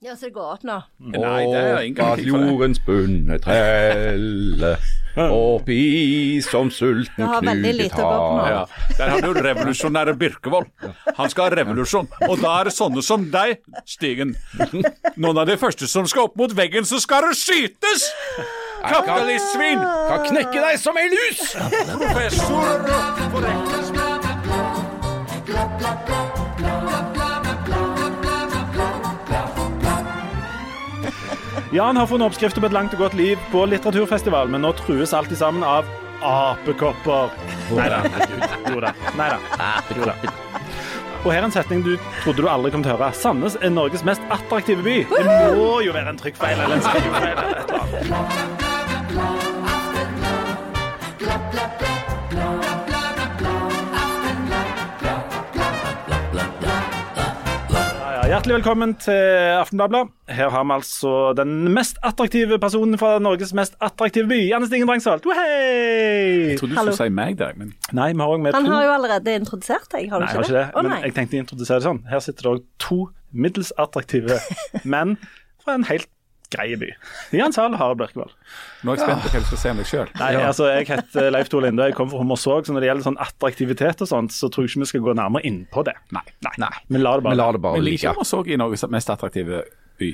Ja, så det går opp nå. Nei, det er ingen Bak garanti jordens bunne trelle, oppi som sulten knut har knuget. Ja, Der har du revolusjonære Birkevold. Han skal ha revolusjon. Og da er det sånne som deg, Stigen. Noen av de første som skal opp mot veggen, så skal det skytes! Kapitalistsvin! Kan knekke deg som ei lus! Professor for Jan har funnet oppskrifter på et langt og godt liv på litteraturfestival, men nå trues alt sammen av apekopper. Nei da. Jo da. Nei. Da. Og her er en setning du trodde du aldri kom til å høre. Sandnes er Norges mest attraktive by. Det må jo være en trykkfeil eller en skrivefeil Hjertelig velkommen til Aftenbladet. Her har vi altså den mest attraktive personen fra Norges mest attraktive by, Janne Stingen Drangsholt. Jeg trodde du Hallo. skulle si meg der, men Nei, vi har med Han to har jo allerede introdusert deg, har du Nei, ikke har ikke det. Å Men jeg tenkte å introdusere det sånn. Her sitter det òg to middels attraktive menn fra en helt grei by. Og Harald Bjørkevold. nå er jeg spent på hva du skal se om deg sjøl. Altså, jeg heter Leif Tore Linde, jeg kommer fra Hommersåk, så når det gjelder sånn attraktivitet og sånt, så tror jeg ikke vi skal gå nærmere inn på det. Nei. Nei, Nei. vi bare lar det bare Men ligge. liker Hommersåk i Norges mest attraktive by.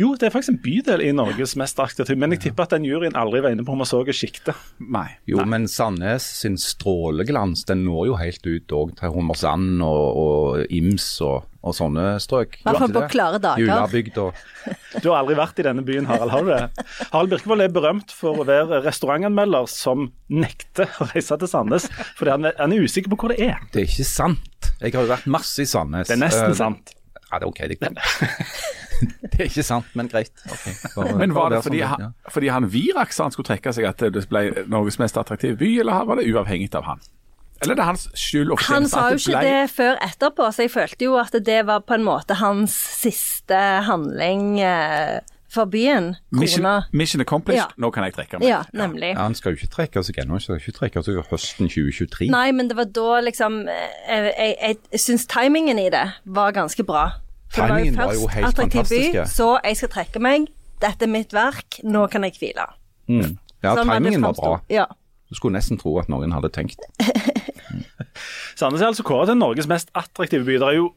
Jo, det er faktisk en bydel i Norges mest aktive, men jeg tipper at den juryen aldri var inne på om Hommersåk så sjiktet. Nei. Jo, men Sandnes sin stråleglans den når jo helt ut òg til Hummersand og, og Ims og, og sånne strøk. I hvert fall på klare dager. Julabygd og Du har aldri vært i denne byen, Harald, har du det? Harald Birkevold er berømt for å være restaurantanmelder som nekter å reise til Sandnes, fordi han er, han er usikker på hvor det er. Det er ikke sant. Jeg har jo vært masse i Sandnes. Det er nesten Eh, sant. Ja, det er OK. Det, det er ikke sant, men greit. Okay. bare- Men var det fordi sånn, han, ja. fordi han Virak sa han skulle trekke seg at det ble Norges mest attraktive by, eller var det uavhengig av han? Eller er det hans skyld og Han sa jo ikke det før etterpå, så jeg følte jo at det var på en måte hans siste handling eh, for byen. Mission, mission accomplished, Ja. nå kan jeg trekke meg. Ja, nemlig. Ja, han skal jo ikke trekke seg ennå. Han skal ikke trekke seg høsten 2023. Nei, men det var da liksom eh, Jeg, jeg, jeg syns timingen i det var ganske bra. For Timingen det var jo først attraktiv by, så jeg skal trekke meg. Dette er mitt verk, nå kan jeg hvile. Mm. Ja, Sånn timingen var bra. Ja. Du skulle nesten tro at noen hadde tenkt. Sandnes er altså kåret til Norges mest attraktive by. Det er jo,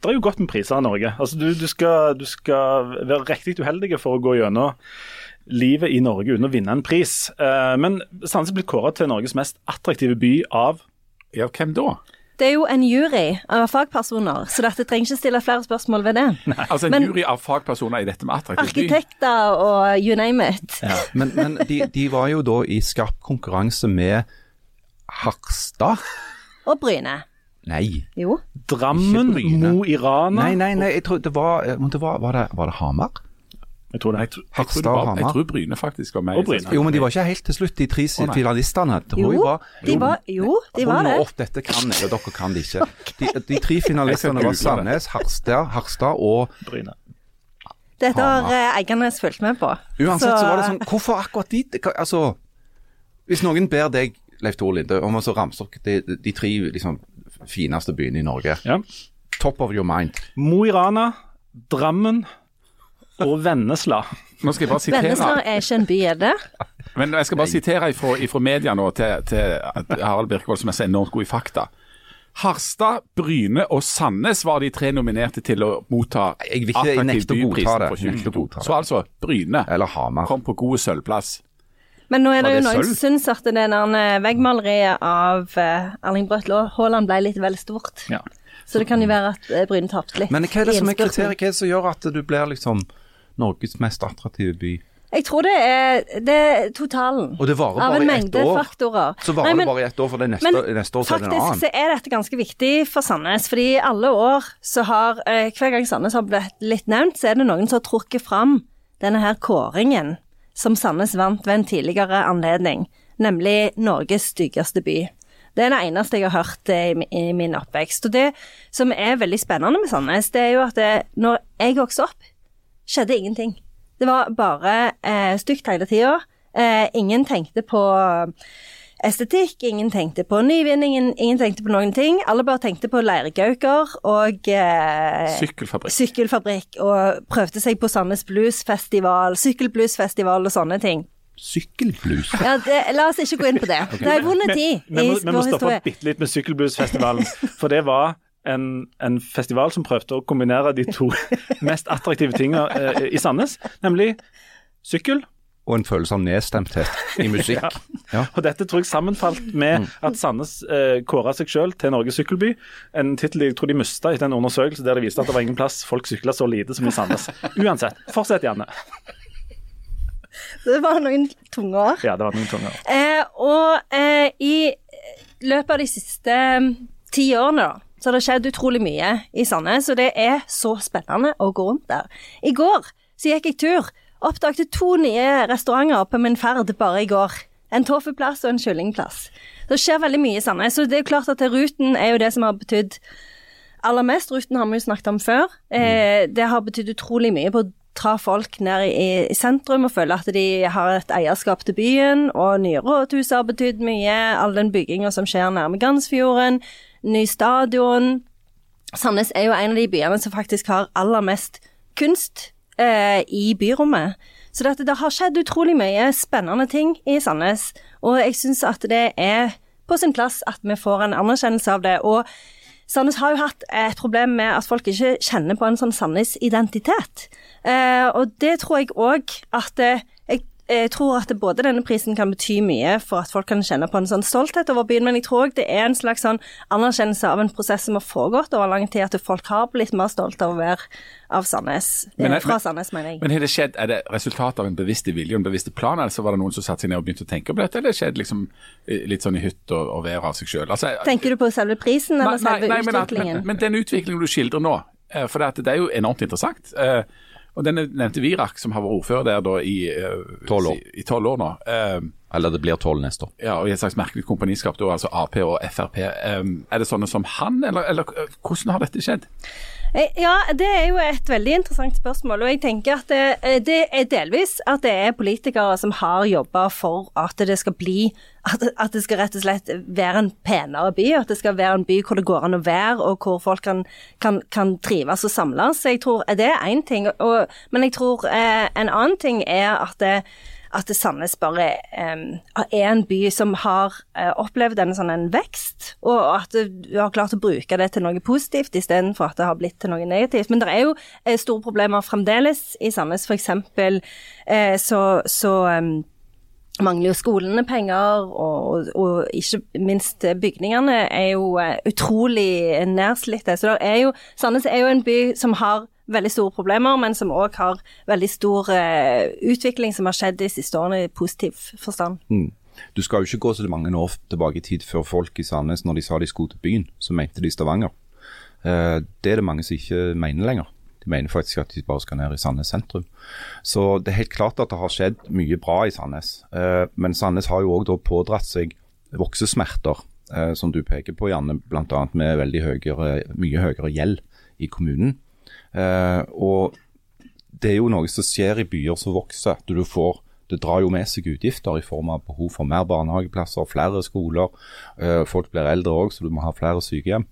det er jo godt med priser i Norge. Altså, du, du, skal, du skal være riktig uheldig for å gå gjennom livet i Norge uten å vinne en pris. Eh, men Sandnes er blitt kåret til Norges mest attraktive by av Ja, hvem da? Det er jo en jury av fagpersoner, så dette trenger ikke stille flere spørsmål ved det. Nei, Altså en Men- jury av fagpersoner i dette med attraktiv by. Arkitekter og you name it. Ja. Men, men de, de var jo da i skarp konkurranse med Harstad. Og Bryne. Nei. Jo. Drammen. Mo i Rana. Nei, nei, nei, jeg tror det var, eh, det var, var, det, var det Hamar? Jeg tror det. Jeg, tror- jeg, tror det var, jeg tror Bryne faktisk var med. Bryne. Jo, men de var ikke helt til slutt, de tre oh, finalistene. Det Jo, de var, jo, de var Hold det. opp, dette kan jeg, og dere kan det ikke. De, de tre finalistene var. Sandnes, Harstad, Harstad og Bryne. Dette har eh, Eiganes fulgt med på. Uansett så var det sånn Hvorfor akkurat de? Altså, hvis noen ber deg, Leif Tore Linde, om å ramse opp de, de tre liksom, fineste byene i Norge Ja. Top of your mind. Mo i Rana, Drammen og Vennesla. Nå skal jeg bare Vennesla er ikke en by, er det? Men jeg skal bare sitere ifra, ifra media nå til, til Harald Birkevold, som er så enormt god i fakta. Harstad, Bryne og Sandnes var de tre nominerte til å motta Jeg vil ikke- attraktiv å godta byprisen det. for Jeg nekter å 2022. Så altså, Bryne Eller Hamar. kom på god sølvplass. Men nå er det det jo noen som syns at det der veggmaleriet av eh, Erling Brøtlo Haaland ble litt vel stort. Ja. Så det kan jo være at eh, Bryne tapte litt. Men hva er det som er kriteriet? Hva er det som gjør at du blir liksom Norges mest attraktive by? Jeg tror det er, det er totalen. Og det varer av bare en i ett mengde år. faktorer. Så varer Nei, men- det bare i ett år, for det neste, Men neste år så er det en faktisk annen. så er dette ganske viktig for Sandnes, fordi alle år så har eh, Hver gang Sandnes har blitt litt nevnt, så er det noen som har trukket fram denne her kåringen som Sandnes vant ved en tidligere anledning, nemlig Norges styggeste by. Det er det eneste jeg har hørt eh, i, i min oppvekst. Og det som er veldig spennende med Sandnes, det er jo at det, når jeg vokste opp, skjedde ingenting. Det var bare eh, stygt hele tida. Eh, ingen tenkte på estetikk, ingen tenkte på nyvinning, ingen, ingen tenkte på noen ting. Alle bare tenkte på leirgauker og eh, Sykkelfabrikk. sykkelfabrikk, og prøvde seg på Sandnes Bluesfestival, sykkelbluesfestival og sånne ting. Sykkelblues. Ja, det, la oss ikke gå inn på det. Det er vond tid Vi i må, vi må stoppe bitte litt med Sykkelbluesfestivalen. For det var en, en festival som prøvde å kombinere de to mest attraktive tingene eh, i Sandnes, nemlig sykkel. Og en følelse av nedstemthet i musikk. Ja. Og dette tror jeg sammenfalt med at Sandnes eh, kåra seg selv til Norges sykkelby. En tittel jeg tror de mista etter en undersøkelse der det viste at det var ingen plass folk sykla så lite som i Sandnes. Uansett, fortsett Janne. Det var noen tunge år. Ja, det var noen tunger. Eh, og eh, i løpet av de siste mm, ti årene, da, så har det skjedd utrolig mye i Sandnes, og det er så spennende å gå rundt der. I går så gikk jeg tur. Oppdaget to nye restauranter på min ferd bare i går. En tofuplass og en kyllingplass. Det skjer veldig mye i Sandnes, og det er jo klart at ruten er jo det som har betydd aller mest. Ruten har vi jo snakket om før. Eh, det har betydd utrolig mye på å dra folk ned i, i sentrum og føle at de har et eierskap til byen. Og nye rådhus har betydd mye. All den bygginga som skjer nærme Gansfjorden. Ny stadion. Sandnes er jo en av de byene som faktisk har aller mest kunst eh, i byrommet. Så det, det har skjedd utrolig mye spennende ting i Sandnes, og jeg syns at det er på sin plass at vi får en anerkjennelse av det. Og Sandnes har jo hatt et problem med at folk ikke kjenner på en sånn Sandnes-identitet. Eh, og det tror jeg òg at eh, jeg, tror at både denne prisen kan bety mye for at folk kan kjenne på en sånn stolthet over byen, men jeg tror òg det er en slags sånn anerkjennelse av en prosess som har foregått over lang tid, at folk har blitt mer stolte av å være av Sandnes. Men eh, er- fra Sandnes, mener jeg. Men har det skjedd, Er det resultatet av en bevisst vilje og en bevisst plan, eller så var det noen som satte seg ned og begynte å tenke på dette, eller skjedde liksom eh, litt sånn i hytt og, og vær av seg sjøl? Altså, Tenker du på selve prisen, eller selve nei, utviklingen? men, men den utviklingen du skildrer nå, eh, for det, det er jo enormt interessant. eh, Og den nevnte Virak, som har vært ordfører der da i eh, Tolv år. I, i 12 år nå. Um, Eller det blir tolv neste år. ja, og i et slags merkelig kompaniskap, da, altså Ap og Frp. Um, er det sånne som han, eller, eller eh, hvordan har dette skjedd? Eh, Ja, det er jo et veldig interessant spørsmål. Og jeg tenker at det, eh, det er delvis at det er politikere som har jobba for at det skal bli at, det skal rett og slett være en penere by. At det skal være en by hvor det går an å være, og hvor folk kan, kan, kan trives og samles. Jeg tror eh, Det er én ting. Og, men jeg tror eh, en annen ting er at det, at Sandnes bare er en by som har eh, opplevd en sånn en vekst, og at du har klart å bruke det til noe positivt istedenfor at det har blitt til noe negativt. Men det er jo eh, store problemer fremdeles i Sandnes. Eksempel eh, så, så mangler jo skolene penger, og, og ikke minst bygningene er jo eh, utrolig nedslitte. Så er jo, Sandnes er jo en by som har veldig store problemer, men som òg har veldig stor uh, utvikling som har skjedd de siste årene i positiv forstand. Mm. Du skal jo ikke gå så mange år tilbake i tid før folk i Sandnes, når de sa de skulle til byen, så mente de Stavanger. Uh, det er det mange som ikke mener lenger. De mener faktisk at de bare skal ned i Sandnes sentrum. Så det er helt klart at det har skjedd mye bra i Sandnes. Uh, men Sandnes har jo òg pådratt seg voksesmerter, som du peker på, Janne, bl.a. med veldig høyere, mye høyere gjeld i kommunen. Eh, og det er jo noe som skjer i byer som vokser. du får det drar jo med seg utgifter i form av behov for mer barnehageplasser, flere skoler. Eh, folk blir eldre òg, så du må ha flere sykehjem.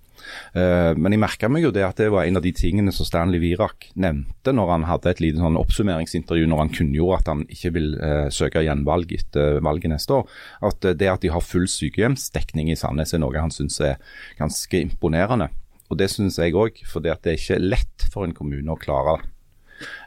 Eh, men jeg merka meg jo det at det var en av de tingene som Stanley Virak nevnte når han hadde et lite sånn oppsummeringsintervju når han kunngjorde at han ikke vil søke gjenvalg etter valget neste år. At det at de har full sykehjemsdekning i Sandnes er noe han syns er ganske imponerende. Og det syns jeg òg, for det er ikke lett for en kommune å klare det.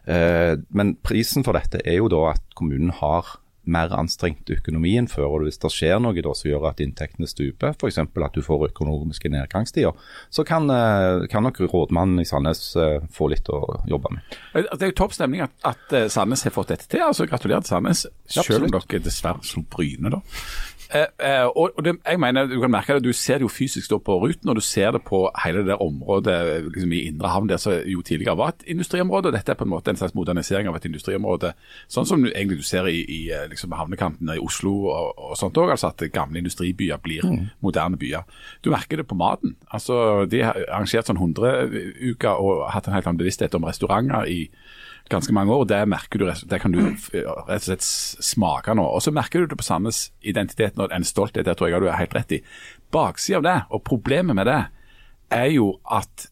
Eh, men prisen for dette er jo da at kommunen har mer anstrengt økonomi enn før. og Hvis det skjer noe da som gjør at inntektene stuper, f.eks. at du får økonomiske nedgangstider, så kan, eh, kan nok rådmannen i Sandnes eh, få litt å jobbe med. Det er jo topp stemning at, at Sandnes har fått dette til. altså Gratulerer til Sandnes, selv om dere dessverre slo Bryne, da. Eh, eh, og det, jeg mener, Du kan merke det, du ser det jo fysisk på ruten, og du ser det på hele det der området liksom i Indre Havn, der som jo tidligere var et industriområde. Dette er på en måte en slags modernisering av et industriområde, sånn som du, egentlig du ser i, i eh, liksom havnekantene i Oslo og, og sånt òg. Altså at gamle industribyer blir moderne byer. Du merker det på maten. Altså De har arrangert sånn 100-uker og hatt en helt annen bevissthet om restauranter i ganske mange år. og Det merker du, det kan du rett og slett smake nå. Og så merker du det på Sandnes identitet og en stolthet. Det tror jeg du er helt rett i. Baksida av det, og problemet med det, er jo at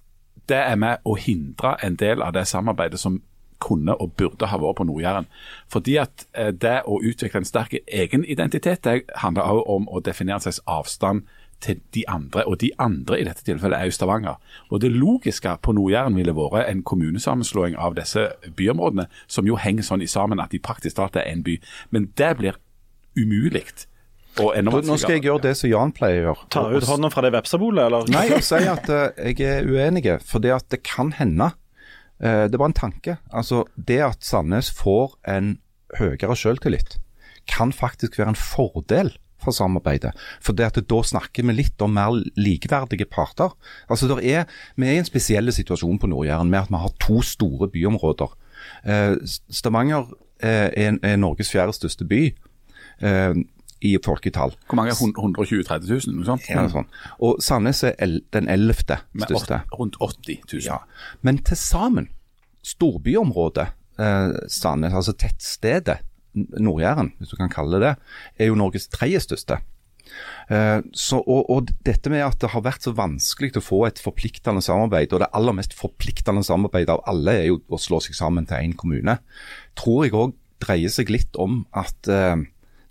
det er med å hindre en del av det samarbeidet som kunne og burde ha vært på Nord-Jæren. Fordi at eh, det å utvikle en sterk egen identitet, det handler også om å definere en slags avstand til de andre, og de andre i dette tilfellet er jo Stavanger. Og Det logiske på Nord-Jæren ville vært en kommunesammenslåing av disse byområdene, som jo henger sånn i sammen at de praktisk talt er én by. Men det blir umulig. Og enda Nå nå skal jeg gjøre det som Jan pleier å gjøre. Ta ut hånda fra det vepsebolet, eller? Nei, og si at eh, jeg er uenig, for det at det kan hende. eh, det var en tanke. Altså, det at Sandnes får en høyere selvtillit, kan faktisk være en fordel samarbeidet. For det at da snakker vi litt om mer likeverdige parter. Altså, der er, Vi er i en spesiell situasjon på Nord-Jæren med at vi har to store byområder. Eh, Stavanger eh, er, er Norges fjerde største by. eh, i folketall. Hvor mange er 120 30 000? Noe sånt? Ja, sånn. Og Sandnes er el den ellevte største. rundt 80 000. Ja. Men til sammen, storbyområdet eh, Sandnes, altså tettstedet Nord-Jæren, hvis du kan kalle det det, er jo Norges tredje største. Eh, så, og, og dette med at det har vært så vanskelig å få et forpliktende samarbeid, og det aller mest forpliktende samarbeidet av alle er jo å slå seg sammen til én kommune, tror jeg òg dreier seg litt om at eh,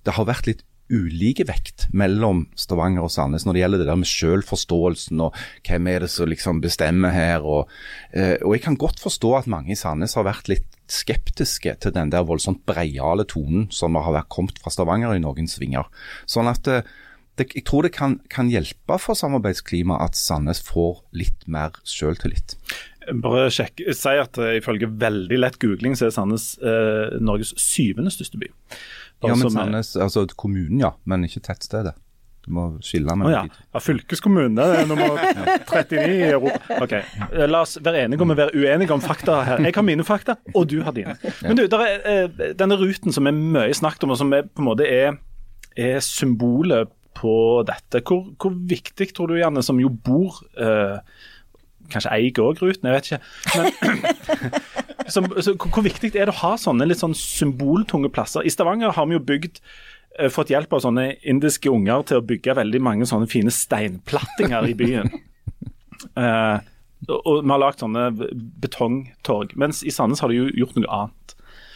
det har vært litt ulike vekt mellom Stavanger og Sandnes når det gjelder det der med selvforståelsen og hvem er det som liksom bestemmer her. Og, eh, og jeg kan godt forstå at mange i Sandnes har vært litt skeptiske til den der voldsomt breiale tonen som har vært kommet fra Stavanger i noen svinger. Sånn at eh, det, jeg tror det kan, kan hjelpe for samarbeidsklimaet at Sandnes får litt mer selvtillit. Bare sjekk, si at uh, ifølge veldig lett googling så er Sandnes eh, Norges syvende største by. Bare Ja, men eh, Sandnes, altså kommunen ja, men ikke tettstedet. Du må skille mellom oh, ja. ja, fylkeskommunen er nummer 39 i Europa. Ok, eh, La oss være enige om å være uenige om fakta her. Jeg har mine fakta, og du har dine. Men du, er, eh, denne ruten som er mye snakket om, og som er, på en måte er, er symbolet på dette. Hvor, hvor viktig tror du, Janne, som jo bor eh, Kanskje eier òg ruten, jeg vet ikke. Men som, så, hvor viktig er det å ha sånne litt sånn symboltunge plasser? I Stavanger har vi jo bygd fått hjelp av sånne indiske unger til å bygge veldig mange sånne fine steinplattinger i byen. uh, og og vi har lagd sånne betongtorg. Mens i Sandnes har de jo gjort noe annet.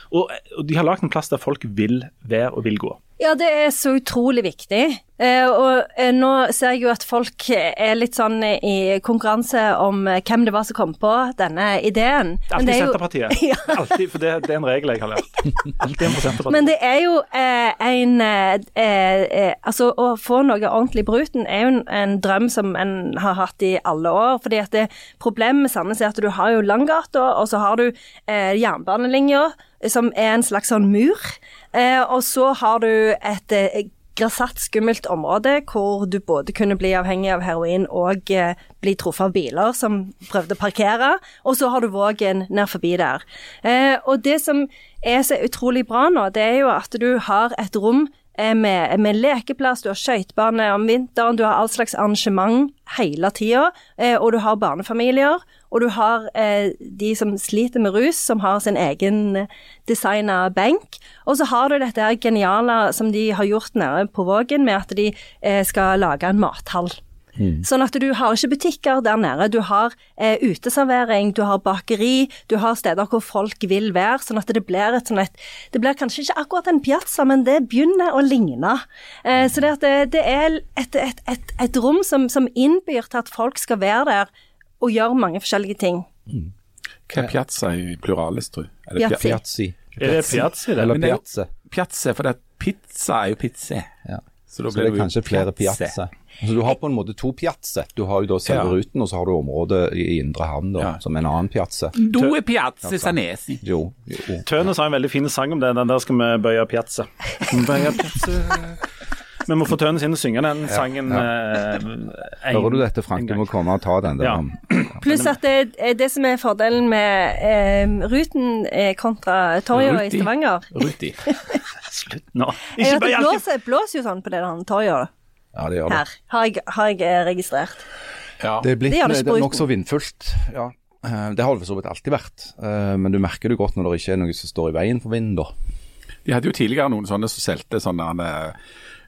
Og, og de har lagd en plass der folk vil være og vil gå. Ja, det er så utrolig viktig. Eh, og eh, nå ser jeg jo at folk er litt sånn i konkurranse om eh, hvem det var som kom på denne ideen. Er alltid jo- Senterpartiet. Ja. Altid, for det, det er en regel jeg har lært. Alltid en på Senterpartiet. Men det er jo eh, en eh, eh, Altså, å få noe ordentlig i Bruten er jo en, en drøm som en har hatt i alle år. fordi at det, Problemet med Sandnes er at du har jo Langgata, og så har du eh, jernbanelinja, som er en slags sånn mur. Eh, og så har du et eh, skummelt område hvor du både kunne bli avhengig av heroin og eh, bli truffet av biler som prøvde å parkere, og så har du Vågen ned forbi der. Eh, og det som er så utrolig bra nå, det er jo at du har et rom med, med lekeplass, du har skøytebane om vinteren, du har all slags arrangement hele tida, og du har barnefamilier. Og du har eh, de som sliter med rus, som har sin egen designa benk. Og så har du dette her geniale som de har gjort nede på Vågen, med at de eh, skal lage en mathall. Sånn at du har ikke butikker der nede. Du har eh, uteservering, du har bakeri, du har steder hvor folk vil være. Sånn at det blir et sånn et Det blir kanskje ikke akkurat en piazza, men det begynner å ligne. Eh, så det, det er et, et, et, et rom som, som innbyr til at folk skal være der og gjør mange forskjellige ting. Hva er piazza i pluralis, tror jeg? Er det Piazzi. Piazzi. Er det piazzi, det? Eller er piazze. Piazza, for det er pizza er jo pizza. Ja. Så da Så det er kanskje flere piazze. Så du har på en måte to piazze. Du har jo da selve Ja. ruten, og så har du området i indre havn da, Ja. som en annen piazze. er piazza sanesi. Jo, jo. Tønes har en veldig fin sang om det. Den der skal vi bøye piazze. Bøye piazza. Vi må få Tønes inn og synge den sangen. eh, en- Hører du dette, Frank? Du må komme og ta den der. Ja. Pluss at det, det som er fordelen med eh, Ruten eh, kontra Torget i. Stavanger Ruti. Slutt nå. Ikke bare det blåser, jo sånn på det der torget. Ja, det gjør det. Her har jeg, har jeg eh, registrert. Ja. Det er blitt Det det nokså vindfullt, ja. Eh, Det har det for så vidt alltid vært, Eh, men du merker det godt når det ikke er noe som står i veien for vinden, da. De hadde jo tidligere noen sånne som solgte sånne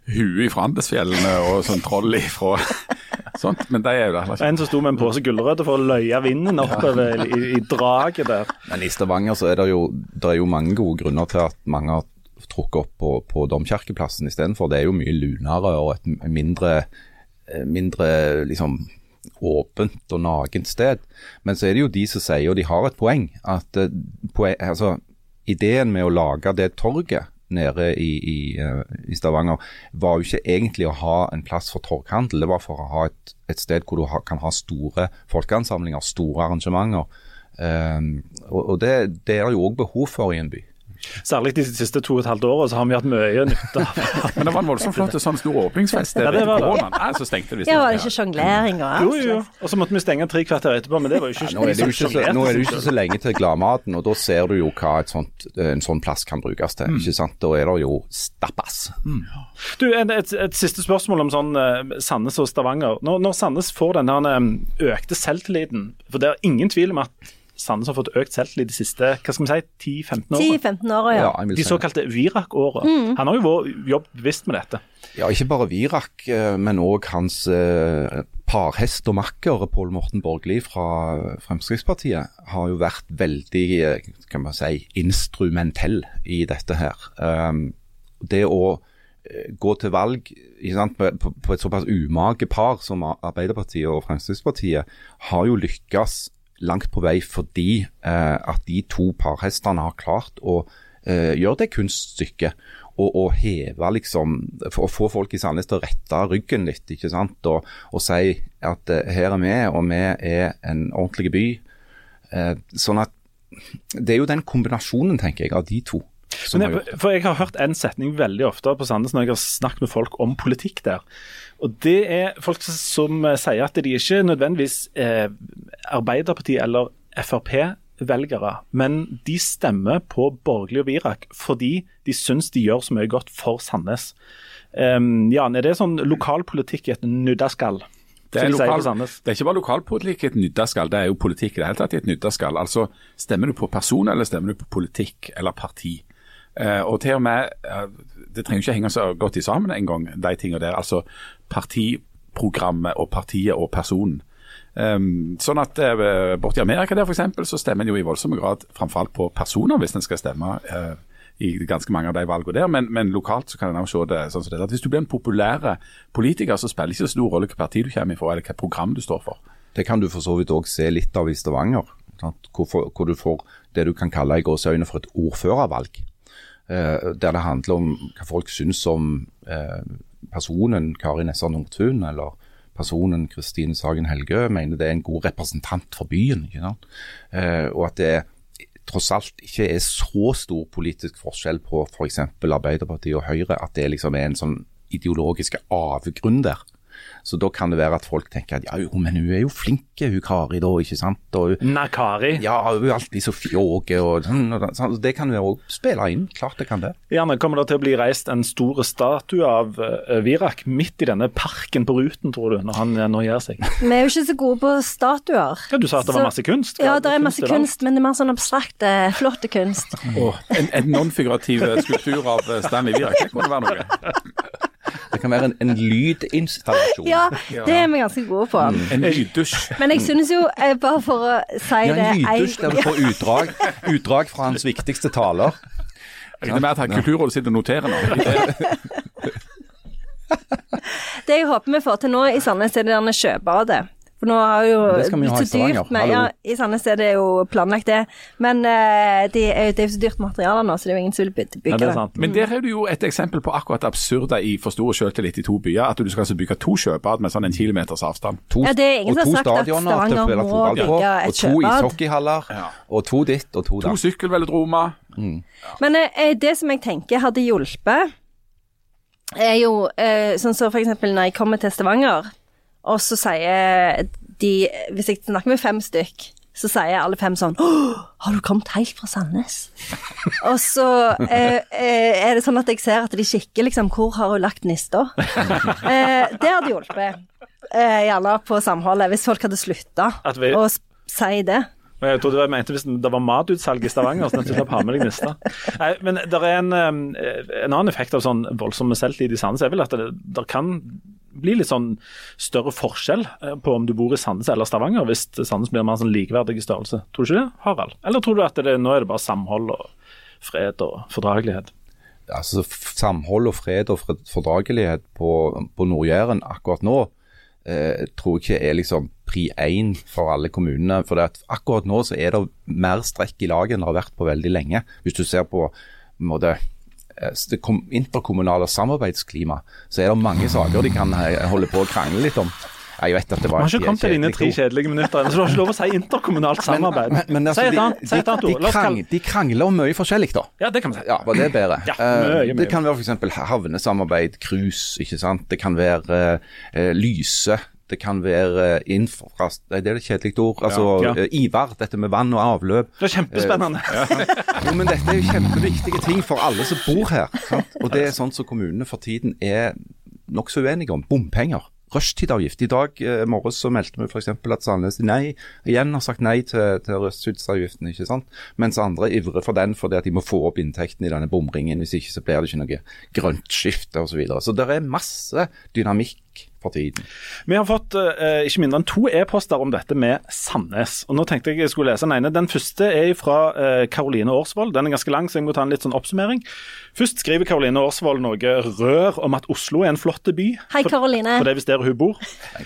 uh, hue fra Andesfjellene og sånn troll ifra sånt, men de er jo det heller ikke. En som sto med en pose gulrøtter for å løye vinden oppover i, i draget der. Men i Stavanger så er det jo, det er jo mange gode grunner til at mange har trukket opp på, på Domkirkeplassen istedenfor. Det er jo mye lunere og et mindre, eh, mindre liksom åpent og nagent sted. Men så er det jo de som sier, og de har et poeng, at eh, altså, ideen med å lage det torget nede i, i, eh, i Stavanger, var jo ikke egentlig å ha en plass for torghandel. Det var for å ha et, et sted hvor du ha, kan ha store folkeansamlinger, store arrangementer. Um, og og det, det er jo òg behov for i en by. Særlig de siste to og et halvt årene så har vi hatt mye nytte av Men det var en voldsomt flott sånn stor åpningsfest Ja, det var det. Nei, så stengte de Ja, var det ikke sjonglering og Jo, alt? jo, jo. Og så måtte vi stenge tre kvarter etterpå, men det var jo ikke Nå er det jo ikke så, nå er det jo ikke så lenge til Gladmaten, og da ser du jo hva et sånt, en sånn plass kan brukes til. ikke sant? Da er det jo stappas. Du, et, et, et siste spørsmål om sånn eh, Sandnes og Stavanger. Når, når Sandnes får den her, eh, økte selvtilliten, for det er ingen tvil om at Sandnes har fått økt selvtillit de siste hva skal vi si, 10-15 årene. 10-15 år, ja. Ja, De såkalte Virak-åra. Han har jo jobbet bevisst med dette. ja, ikke bare Virak, eh, men òg hans eh, parhest og makker Pål Morten Borgli fra Fremskrittspartiet har jo vært veldig eh, kan man si, instrumentell i dette her. Um, det å gå til valg ikke sant, på, på, på et såpass umage par som Arbeiderpartiet og Fremskrittspartiet, har jo lykkes langt på vei fordi eh, at de to parhestene har klart å eh, gjøre det kunststykket. Og, og heve liksom for Å få folk i Sandnes til å rette ryggen litt, ikke sant. Og, og si at eh, her er vi, og vi er en ordentlig by. Eh, sånn at Det er jo den kombinasjonen, tenker jeg, av de to. Som jeg, har gjort det. for jeg har hørt en setning veldig ofte på Sandnes når jeg har snakket med folk om politikk der. Og Det er folk som, eh, sier at de ikke nødvendigvis eh, Arbeiderpartiet eller Frp-velgere, men de stemmer på borgerlig og Virak fordi de syns de gjør så mye godt for Sandnes. Um, Jan, er det sånn lokalpolitikk i et nuddaskall? Det er, lokal, det er ikke bare lokalpolitikk i et nyddaskall, det er jo politikk i det hele tatt i et nyddaskall. Altså, stemmer du på person, eller stemmer du på politikk eller parti? Eh, og til og med, eh, Det trenger ikke henge så godt i sammen engang, de tingene der. Altså partiprogrammet og partiet og personen. Um, sånn at uh, Borti Amerika der for eksempel, så stemmer en jo i voldsom grad framfor alt på personer, hvis en skal stemme uh, i ganske mange av de valgene der. Men, men lokalt så kan en se det sånn som dette. At hvis du blir en populær politiker, så spiller det ikke så stor rolle hvilket parti du kommer fra, eller hvilket program du står for. Det kan du for så vidt òg se litt av i Stavanger. Hvor, hvor du får det du kan kalle i gåseøyne for et ordførervalg. Eh, der det handler om hva folk syns om eh, personen Kari Nessa Nordtun, eller personen Kristine Sagen Helgø, mener det er en god representant for byen. Eh, og at det tross alt ikke er så stor politisk forskjell på f.eks. Arbeiderpartiet og Høyre, at det liksom er en sånn ideologisk avgrunn der. Så da kan det være at folk tenker at ja, jo, men hun er jo flink, hun Kari da, ikke sant. Og, hun- Nakari. ja, hun er alltid så fjåge og sånn. og sånn. Det kan vi òg spille inn, klart det kan det. Gjerne kommer det til å bli reist en stor statue av eh, Virak midt i denne parken på Ruten, tror du, når han eh, nå gjør seg? Vi er jo ikke så gode på statuer. Ja, Du sa at det var masse kunst? Ja, det er masse kunst, men det er mer sånn abstrakt, eh, flott kunst. Oh, en, en non-figurativ skulptur av Stanley Virak, det kunne være noe. Det kan være en, en lydinstallasjon. Ja, det er vi ganske gode på. En lyddusj. Men jeg synes jo, eh, bare for å si Ja, det en lyddusj der du får utdrag, utdrag fra hans viktigste taler. Jeg regner med at Kulturrådet sitter og noterer nå. Det jeg håper vi får til nå i Sandnes, er det der sjøbadet. For nå har jo Det skal vi jo ha i så Stavanger. med, Hallo. ja, I Sandnes er det jo planlagt, det. Men uh, det er jo er jo så dyrt materiale nå, så det er jo ingen som vil bygge Ja, det det. sant. Men der er du jo et eksempel på akkurat det absurde i for stor selvtillit i to byer. At du skal altså bygge to sjøbad med sånn en kilometers avstand. To, Ja, det er ingen som har sagt at Stavanger må bygge et og to sjøbad. ishockeyhaller, og to ditt og to To datt. sykkelvelodromer. Men uh, det som jeg tenker hadde hjulpet, er jo eh, sånn som for eksempel når jeg kommer til Stavanger, og så sier de Hvis jeg snakker med fem stykk, så sier alle fem sånn har du kommet helt fra Sandnes? og så eh, eh, er det sånn at jeg ser at de kikker liksom Hvor har hun lagt nista? eh, det hadde hjulpet. Eh, gjerne på samholdet, hvis folk hadde slutta å si det. Jeg trodde jeg mente hvis det var matutsalg i Stavanger, så du slapp ha med deg nista. Nei, men det er en, eh, en annen effekt av sånn voldsomme selvtid i Sandnes, er vel at det, det kan bli litt sånn større forskjell eh, på om du bor i Sandnes eller Stavanger, hvis Sandnes blir mer sånn likeverdig i størrelse. Tror du ikke det, Harald? Eller tror du at det, nå er det bare samhold og fred og fordragelighet? altså, samhold og fred og fordragelighet på, på Nord-Jæren akkurat nå, eh, tror jeg ikke er liksom pri én for alle kommunene. For akkurat nå så er det mer strekk i laget enn det har vært på veldig lenge. Hvis du ser på, måte, eh, det interkommunale samarbeidsklima, så er det mange saker de kan eh, holde på å krangle litt om. Jeg vet at det var Man har ikke kommet til dine tre kjedelige minutter, så du har ikke lov å si interkommunalt samarbeid. Men, men altså, si et annet, si et annet ord. de, krang, de krangler om mye forskjellig, da. Ja, det kan vi si. Ja, var det bedre? Ja, Eh, mye, mye. Det kan være f.eks. havnesamarbeid, cruise, ikke sant. Det kan være uh, lyse. Det kan være eh, infrast... Nei, det er et kjedelig ord. Altså Ja. ja. Ivar, dette med vann og avløp. Det er kjempespennende. Jo, men dette er jo kjempeviktige ting for alle som bor her. Sant? Og det er sånn som kommunene for tiden er nokså uenige om. Bompenger. Rushtidavgift. I dag eh, morges så meldte vi f.eks. at Sandnes nei, igjen har sagt nei til, til rushtidsavgiften. ikke sant? Mens andre ivrer for den fordi at de må få opp inntekten i denne bomringen. Hvis ikke så blir det ikke noe grønt skifte osv. Så, videre. så det er masse dynamikk for tiden. Vi har fått eh, ikke mindre enn to e-poster om dette med Sandnes. Og nå tenkte jeg jeg skulle lese den ene. Den første er fra eh, Karoline Årsvold. Den er ganske lang, så jeg må ta en litt sånn oppsummering. Først skriver Karoline Årsvold noe rør om at Oslo er en flott by. Hei, Karoline. For det er visst der hun bor.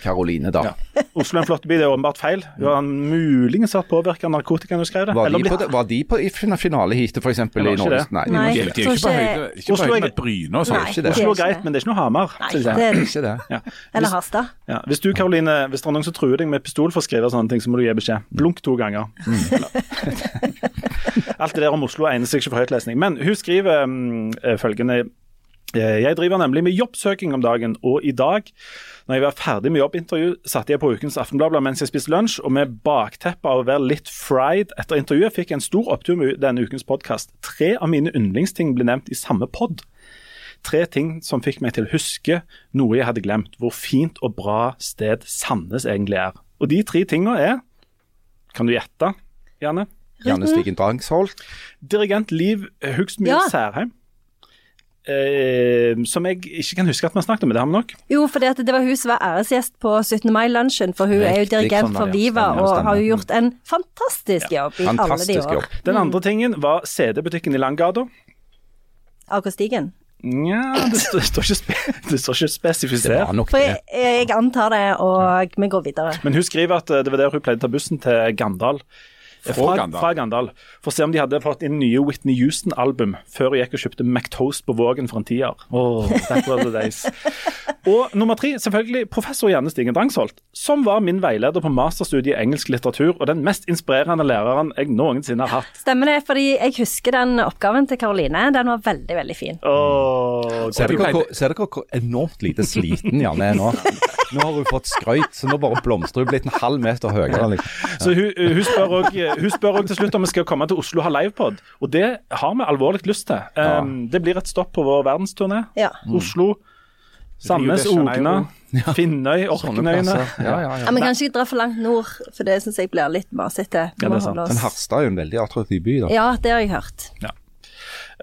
Karoline, da. Oslo er en flott by, det er åpenbart feil. Hun har muligens vært påvirka av narkotika når hun skrev det. Var Eller de, på, det, var de på i fin- finaleheatet f.eks. I ikke Norge? det. Nei, Nei. ikke er det. ikke ikke- høyde, ikke ikke det. det Oslo er er ikke greit, det. men det er ikke noe Hamar. Nei, synes jeg. det er det Ikke det. Ja. Eller Harstad. ja. Hvis du, Karoline, hvis det er noen som truer deg med pistol for å skrive sånne ting, så må du gi beskjed. Blunk to ganger. Alt det der om Oslo egner seg ikke for høytlesning. Men hun skriver mm, eh, følgende eh, Jeg driver nemlig med jobbsøking om dagen, og i dag, når jeg var ferdig med jobbintervju, satte jeg på ukens Aftenblad mens jeg spiste lunsj, og med bakteppet av å være litt fried etter intervjuet, fikk jeg en stor opptur med denne ukens podkast. Tre av mine yndlingsting ble nevnt i samme pod. Tre ting som fikk meg til å huske noe jeg hadde glemt, hvor fint og bra sted Sandnes egentlig er. Og de tre tinga er Kan du gjette, Janne? Janne Stigen Drangsholt. Dirigent Liv Hugsmyr Ja. Særheim. Eh, som jeg ikke kan huske at vi har snakket om, det har vi nok. Jo, for at det var hun som var æresgjest på 17. mai-lunsjen, for hun er jo dirigent sånn for ja. Viva Stemmer, og stemmer. har jo gjort en fantastisk jobb i alle de år. jobb. Den andre tingen var CD-butikken i Langgata. August-Stigen. Nja, det, står- det står ikke, spe, det står ikke spesifisert. For jeg, jeg antar det, og vi går videre. Men hun skriver at eh, det var der hun pleide å ta bussen til Gandal. Fra Gandal. Fra Gandal. For å se om de hadde fått inn nye Whitney Houston-album før hun gikk og kjøpte McToast på Vågen for en tier. Oh, that were the days. Og nummer tre, selvfølgelig professor Janne Stigen Drangsholt, som var min veileder på masterstudiet i engelsk litteratur, og den mest inspirerende læreren jeg noensinne har hatt. Stemmer det, fordi jeg husker den oppgaven til Karoline. Den var veldig, veldig fin. Oh, Ser dere hvor, ser dere hvor enormt lite sliten Janne er nå? Nå har hun fått skrøyt, så nå bare blomstrer hun blitt en halv meter høyere. Liksom. Så hun, hun, spør også, hun spør også til slutt om vi skal komme til Oslo og ha livepod, og det har vi alvorlig lyst til. Um, det blir et stopp på vår verdensturné. Ja. Oslo, Sandnes, Ogna, Finnøy, Orknøyene. Ja, ja, Ja, ja. Vi kan ikke dra for langt nord, for det syns jeg blir litt masete. Ja, Men Harstad er jo en veldig attraktiv by, da. Ja, det har jeg hørt.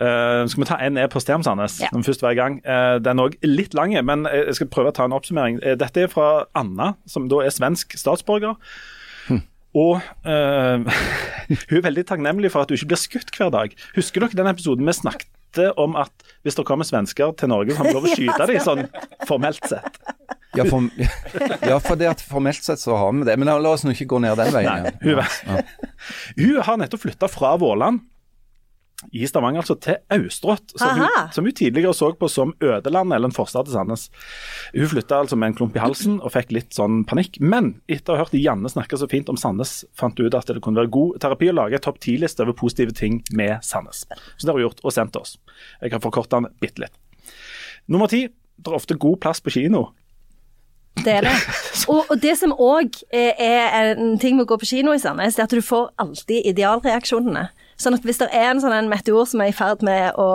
Uh, skal vi ta en e-post til om Sandnes, Ja. når vi først var i gang? Uh, den er òg litt lang, men jeg skal prøve å ta en oppsummering. Uh, dette er fra Anna, som da er svensk statsborger. Og uh, hun er veldig takknemlig for at hun ikke blir skutt hver dag. Husker dere den episoden vi snakket om at hvis det kommer svensker til Norge, så har vi lov å skyte dem, sånn formelt sett? Ja, for, ja, for det at formelt sett så har vi det. Men la oss nå ikke gå ned den veien. Nei, hun, ja. Ja. hun har nettopp flytta fra Våland i Stavanger altså til Austrått, som som hun tidligere så på som ødeland eller en forstad til Sandnes. Hun flytta altså med en klump i halsen og fikk litt sånn panikk. Men etter å ha hørt Janne snakke så fint om Sandnes, fant hun ut at det kunne være god terapi å lage en topp ti-liste over positive ting med Sandnes. Så det har hun gjort, og sendt til oss. Jeg kan forkorte den bitte litt. Nummer ti. Det er ofte god plass på kino. Det er det. Og, og det som òg er, en ting med å gå på kino i Sandnes, er at du får alltid idealreaksjonene. Sånn at hvis det er en sånn en meteor som er i ferd med å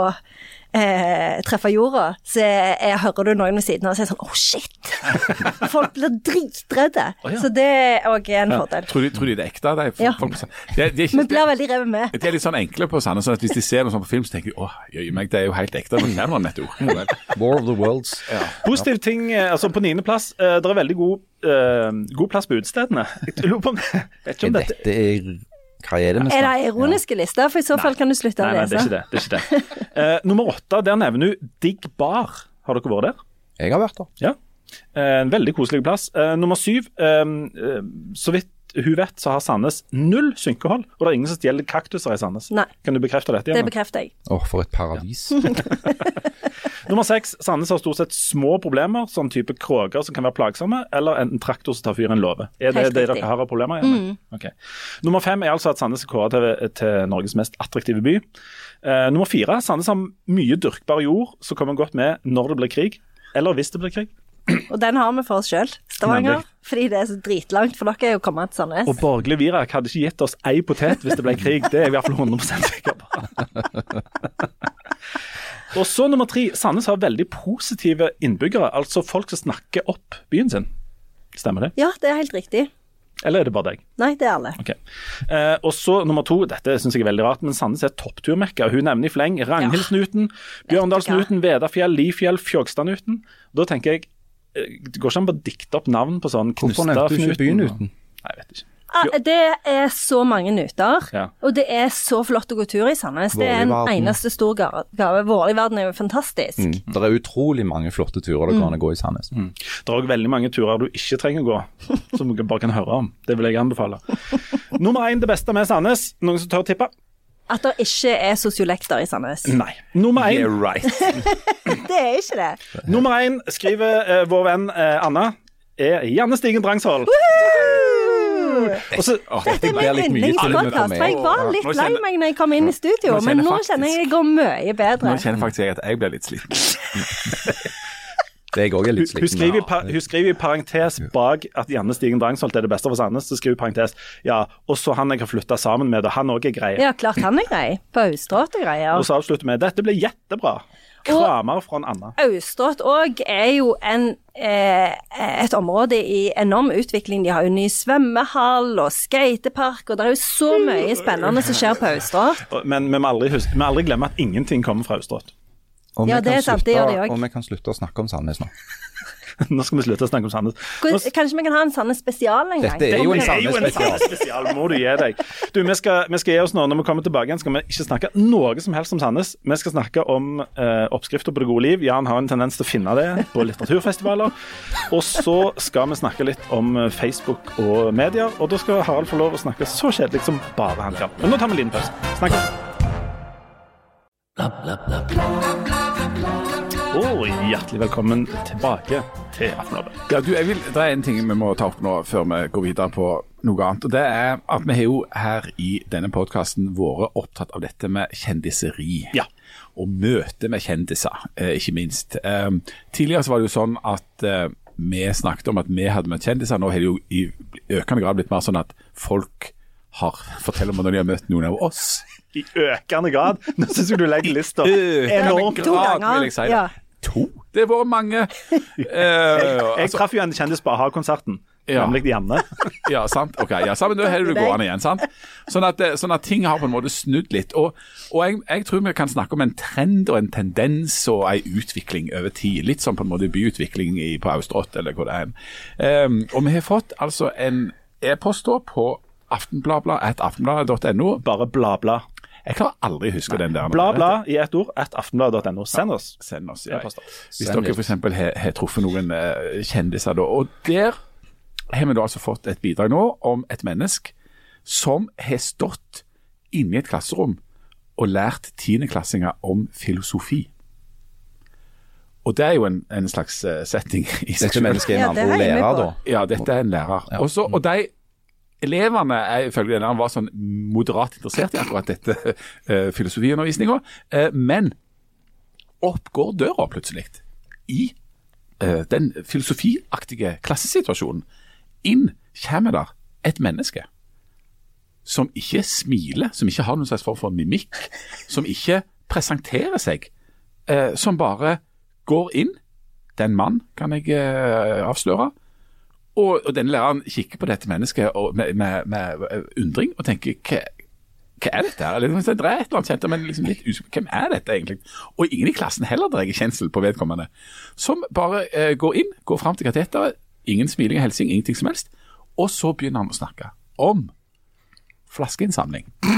eh, treffe jorda, så jeg, hører du noen ved siden av og sier sånn Å, shit! Folk blir dritredde. ja. Så det er òg en fordel. Tror de, tror de det er ekte? De, Ja. folk, på de, de, er ikke- Vi blir veldig revet med. de er litt sånn enkle på Sandnes, sånn at hvis de ser noe sånt på film, så tenker de å, jøye meg, det er jo helt ekte. Men det var en meteor. War of the Worlds. Positiv ting, eh, altså På niendeplass, uh, det er veldig god, uh, god plass på utestedene. Jeg lurer på om, vet ikke om dette Dette er Hva er det Er ironiske lister? For i så fall kan du slutte å Nei, nei, det er ikke det. det, er ikke det. Uh, nummer åtte, der nevner du Digg Bar. Har dere vært der? Jeg har vært der. Ja. Uh, en veldig koselig plass. Uh, nummer syv, eh, eh, så vidt hun vet, så har Sandnes null synkehold. Og det er ingen som stjeler kaktuser i Sandnes. Nei. Kan du bekrefte dette? Det bekrefter jeg. Åh, for et paradis. Nummer seks, Sandnes har stort sett små problemer, sånn type kråker som kan være plagsomme, eller en traktor som tar fyr i en låve. Er det det dere har av problemer? Mm. Okay. Nummer fem er altså at Sandnes er kåret til, til Norges mest attraktive by. Uh, nummer fire, Sandnes har mye dyrkbar jord som kommer godt med når det blir krig, eller hvis det blir krig. Og den har vi for oss sjøl, Stavanger. Nemlig. Fordi det er så dritlangt for dere å komme til Sandnes. Og borgerlig Virak hadde ikke gitt oss ei potet hvis det ble krig. Det er jeg i hvert fall 100 sikker på. Og så nummer tre. Sandnes har veldig positive innbyggere. Altså folk som snakker opp byen sin. Stemmer det? Ja, det er helt riktig. Eller er det bare deg? Nei, det er alle. Ok. Eh, og så nummer to, dette syns jeg er veldig rart, men Sandnes er toppturmekka. Hun nevner i fleng Ragnhildsnuten, Bjørndalsnuten, Vedafjell, Lifjell, Fjogstadnuten. Da tenker jeg eh, Det går ikke an å dikte opp navn på sånn knusta Hvorfor nevnte du ikke byen uten? Nei, jeg vet ikke. Ah, Det er så mange nyter, Ja. og det er så flott å gå tur i Sandnes. Det er en eneste stor ga- gave. Vårligvarden er jo fantastisk. Mm. Det er utrolig mange flotte turer det går an å gå i Sandnes. Det er òg veldig mange turer du ikke trenger å gå, som du bare kan høre om. Det vil jeg anbefale. Nummer én, det beste med Sandnes. Noen som tør å tippe? At det ikke er sosiolekter i Sandnes. Nei. Nummer én, Yeah, right. Det er ikke det. nummer én skriver uh, vår venn uh, Anna, er Janne Stigen Drangsvold. Og så, Dette er blir med for yndlingspodkast. jeg var litt lei meg når jeg kom inn i studio, Nå men nå faktisk- kjenner jeg det går mye bedre. Nå kjenner faktisk jeg at jeg ble litt sliten. Det jeg òg er litt hun, hun, skriver i, hun skriver i parentes bak at Janne Stigen Drangsholt er det beste for Sandnes. Så skriver hun i parentes ja, og så han jeg har flytta sammen med, og han òg er grei. Ja, klart han er grei. På Austrått og greier. Og så avslutter vi dette blir jettebra. Kramer fra en Anna. Austrått òg er jo en, eh, et område i enorm utvikling. De har jo ny svømmehall og skatepark, og det er jo så mye spennende som skjer på Austrått. Men vi må aldri, huske, vi må aldri glemme at ingenting kommer fra Austrått. Og Ja, det kan sant, det slutte-. Og vi kan slutte å snakke om Sandnes nå. Nå skal vi slutte å snakke om Sandnes. Kanskje vi kan ha en Sandnes spesial en gang? Dette er jo en Det er jo en Sandnes spesial. Må du gi deg. Du, vi skal, vi skal gi oss nå. Når vi kommer tilbake igjen, skal vi ikke snakke noe som helst om Sandnes. Vi skal snakke om eh, oppskrifter på det gode liv. Jan har en tendens til å finne det på litteraturfestivaler. Og så skal vi snakke litt om eh, Facebook og medier. Og da skal Harald få lov å snakke så kjedelig som bare han kan. Men nå tar vi en liten pause. Snakkes. Og hjertelig velkommen tilbake til Aftenbladet. Ja, du, jeg vil, det er en ting vi må ta opp nå før vi går videre på noe annet. og Det er at vi har jo her i denne podkasten vært opptatt av dette med kjendiseri. Ja. Og møte med kjendiser, eh, ikke minst. Eh, tidligere så var det jo sånn at eh, vi snakket om at vi hadde møtt kjendiser. Nå har det jo i økende grad blitt mer sånn at folk har forteller om når de har møtt noen av oss. I økende grad. Nå syns jeg du legger lista enormt. To ganger, vil jeg si. ja. To? Det har vært mange. Eh, Jeg jeg traff jo en kjendis på a-ha-konserten, Ja. nemlig Janne. Ja, sant. Ok, ja, sammen, Da har du det gående igjen. sant? Sånn at, eh, sånn at ting har på en måte snudd litt. Og, og jeg, jeg tror vi kan snakke om en trend og en tendens og en utvikling over tid. Litt som på en måte byutvikling i, på Austrått eller hvor det er. Um, og vi har fått altså en e-post da på aftenbladblad aftenbladet.no. Bare bla, bla. Jeg klarer aldri å huske den der. Bla, bla i ett ord at aftenbladet.no. Send oss. Send oss, ja. Hvis Send dere f.eks. har, truffet noen eh, kjendiser da. Og der har vi da altså fått et bidrag nå om et menneske som har stått inne i et klasserom og lært tiendeklassinger om filosofi. Og det er jo en, en slags eh, setting i seg Dette mennesket er en ja, er lærer, da. Ja, dette er en lærer. Også, og de elevene er ifølge denne var sånn moderat interessert i akkurat dette uh, filosofiundervisninga, eh, men opp går døra plutselig i eh, den filosofiaktige klassesituasjonen. Inn kommer der et menneske som ikke smiler, som ikke har noen slags form for mimikk, som ikke presenterer seg, som bare går inn. Det er en mann, kan jeg avsløre. Og, og denne læreren kikker på dette mennesket med, med, med undring og tenker hva, hva er dette her? Eller, det er et eller annet kjent, men liksom litt usikker. Hvem er dette egentlig? Og ingen i klassen heller dreier kjensel på vedkommende. Som bare eh, går inn, går fram til kateteret, ingen smiling og hilsing, ingenting som helst. Og så begynner han å snakke om flaskeinnsamling.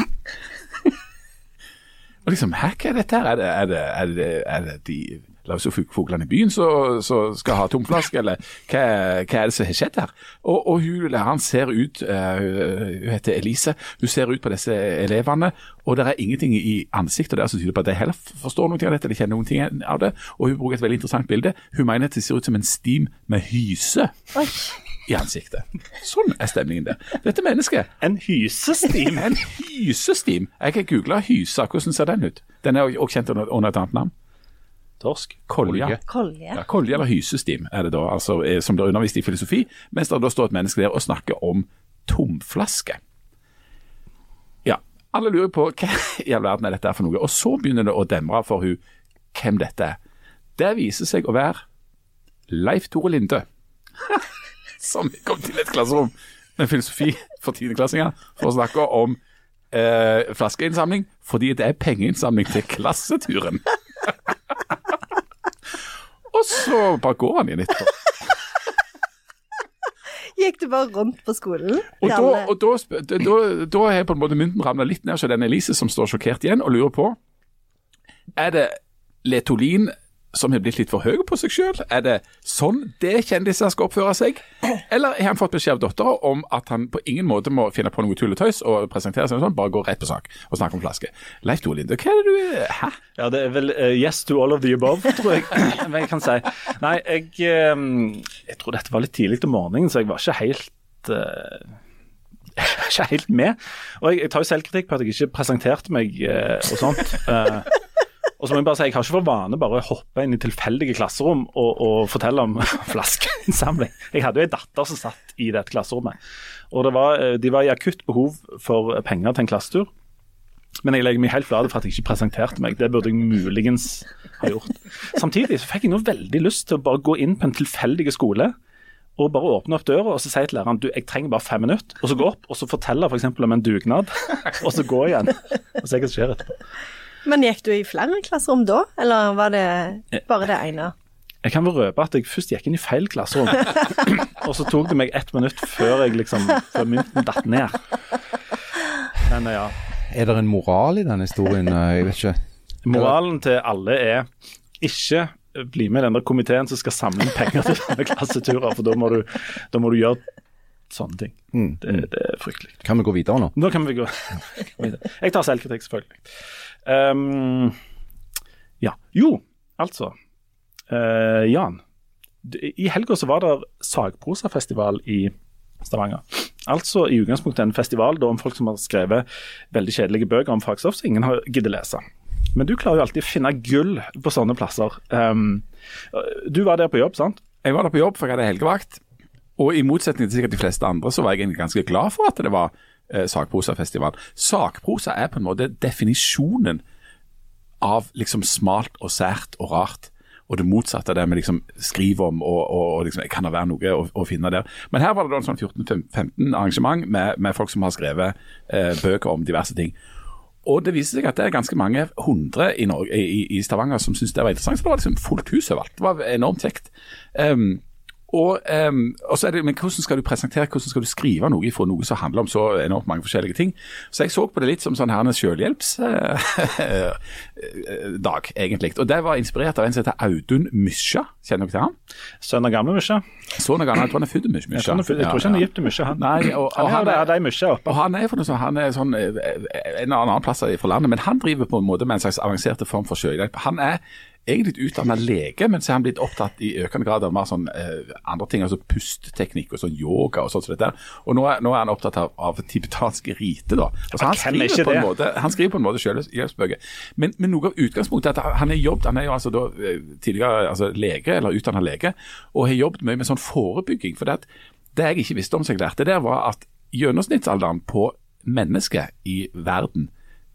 og liksom, hva er dette her? Er det, er det, er det, er det de løse fuglene i byen som skal ha tomflaske, eller hva, hva, er det som har skjedd her? Og, og hun læreren ser ut, uh, hun heter Elise, hun ser ut på disse elevene, og det er ingenting i ansiktet der som tyder på at de heller forstår noe av dette, eller kjenner noen ting av det. Og hun bruker et veldig interessant bilde. Hun mener at det ser ut som en stim med hyse. Oi i ansiktet. Sånn er stemningen der. Dette mennesket En hysestim? En hysestim. Jeg har googla hyse. Hvordan ser den ut? Den er også kjent under, under et annet navn. Torsk. Kolje. Kolje. Ja, kolje eller hysestim er det da, altså, som blir undervist i filosofi, mens det da står et menneske der og snakker om tomflaske. Ja, alle lurer på hva i all verden er dette for noe. Og så begynner det å demre for hun hvem dette er. Det viser seg å være Leif Tore Linde, som kom til et klasserom med filosofi for tiendeklassinger for å snakke om eh, flaskeinnsamling, fordi det er pengeinnsamling til klasseturen. Og så bare går han igjen etterpå. Gikk du bare rundt på skolen? Og da, og da, da, da har på en måte mynten ramla litt ned hos den Elise som står sjokkert igjen og lurer på Er det Letolin som har blitt litt for høy på seg sjøl? Er det sånn det kjendiser skal oppføre seg? Eller har han fått beskjed av dattera om at han på ingen måte må finne på noe tulletøys og presentere seg sånn, bare gå rett på sak og snakke om flaske? Leif Tore Linde, hva er det du Hæ? Ja, det er vel uh, yes to all of the above, tror jeg. Men jeg kan si. Nei, jeg, um, jeg tror dette var litt tidlig om morgenen, så jeg var ikke helt uh, ikke helt med. Og jeg, jeg tar jo selvkritikk på at jeg ikke presenterte meg eh, og sånt. Uh, og så må Jeg bare si, jeg har ikke for vane bare å hoppe inn i tilfeldige klasserom og, og fortelle om flaskeinnsamling. Jeg hadde jo ei datter som satt i dette klasserommet. og var, De var i akutt behov for penger til en klassetur. Men jeg legger meg helt flat for at jeg ikke presenterte meg. Det burde jeg muligens ha gjort. Samtidig så fikk jeg nå veldig lyst til å bare gå inn på en tilfeldig skole og bare åpne opp døra og så si til læreren du, jeg trenger bare fem minutter. Og så gå opp og så fortelle f.eks. For om en dugnad, og så gå igjen. Og se hva som skjer etterpå. Men gikk du i flere klasserom da, eller var det bare det ene? Jeg kan vel røpe at jeg først gikk inn i feil klasserom. og så tok det meg ett minutt før jeg liksom, før mynten datt ned. Men ja. Er det en moral i denne historien? Jeg vet ikke. Moralen til alle er ikke bli med i den der komiteen som skal samle inn penger til denne klasseturer, for da må du, da må du gjøre sånne ting. Mm. Det, det, er fryktelig. Kan vi gå videre nå? Nå kan vi gå videre. Jeg tar selvkritikk, selvfølgelig. Um, ja. Jo, altså. Uh, Jan. I helga så var det sagprosafestival i Stavanger. Altså i utgangspunktet en festival om folk som har skrevet veldig kjedelige bøker om fagstoff som ingen har giddet lese. Men du klarer jo alltid å finne gull på sånne plasser. Um, du var der på jobb, sant? Jeg var der på jobb, for jeg hadde helgevakt. Og i motsetning til sikkert de fleste andre, så var jeg egentlig ganske glad for at det var eh, sakprosafestival. Sakprosa er på en måte definisjonen av liksom smalt og sært og rart. Og det motsatte av det vi liksom skriver om og, og, og liksom, kan det være noe å, å, finne der. Men her var det da en sånn 14-15 arrangement med, med, folk som har skrevet eh, bøker om diverse ting. Og det viser seg at det er ganske mange hundre i, Norge, i, i Stavanger som syns det var interessant. Så det var liksom fullt hus overalt. Det var enormt kjekt. Um, og, um, og, så det, Men hvordan skal du presentere, hvordan skal du skrive noe fra noe som handler om så enormt mange forskjellige ting? Så jeg så på det litt som sånn her selvhjelpsdag, uh, egentlig. Og det var inspirert av en som heter Audun Mysja. Kjenner dere til ham? Sønn av gamle Mysja? Sønn av gamle, jeg tror han er født i Mysja. Jeg, tror jeg tror ikke han er gift med Mysja, han. Nei, og, og han, er, de Mysja oppe. Og han er, for noe sånn, han er sånn, en annen plass fra landet, men han driver på en måte med en slags avanserte form for sjøhjelp. Han er egentlig utdanna lege, men så er han blitt opptatt i økende grad av mer sånn eh, andre ting, altså pustteknikk og sånn yoga og sånt som dette. Og nå er, nå er, han opptatt av, av tibetanske rite, da. Altså, han, skriver på en måte, han skriver på en måte selvhjelpsbøker. Men, men, noe av utgangspunktet er at han har jobbet, han er jo altså da eh, tidligere altså lege, eller utdannet lege, og har jobbet mye med sånn forebygging. For det, det jeg ikke visste om seg lærte der, var at gjennomsnittsalderen på mennesket i verden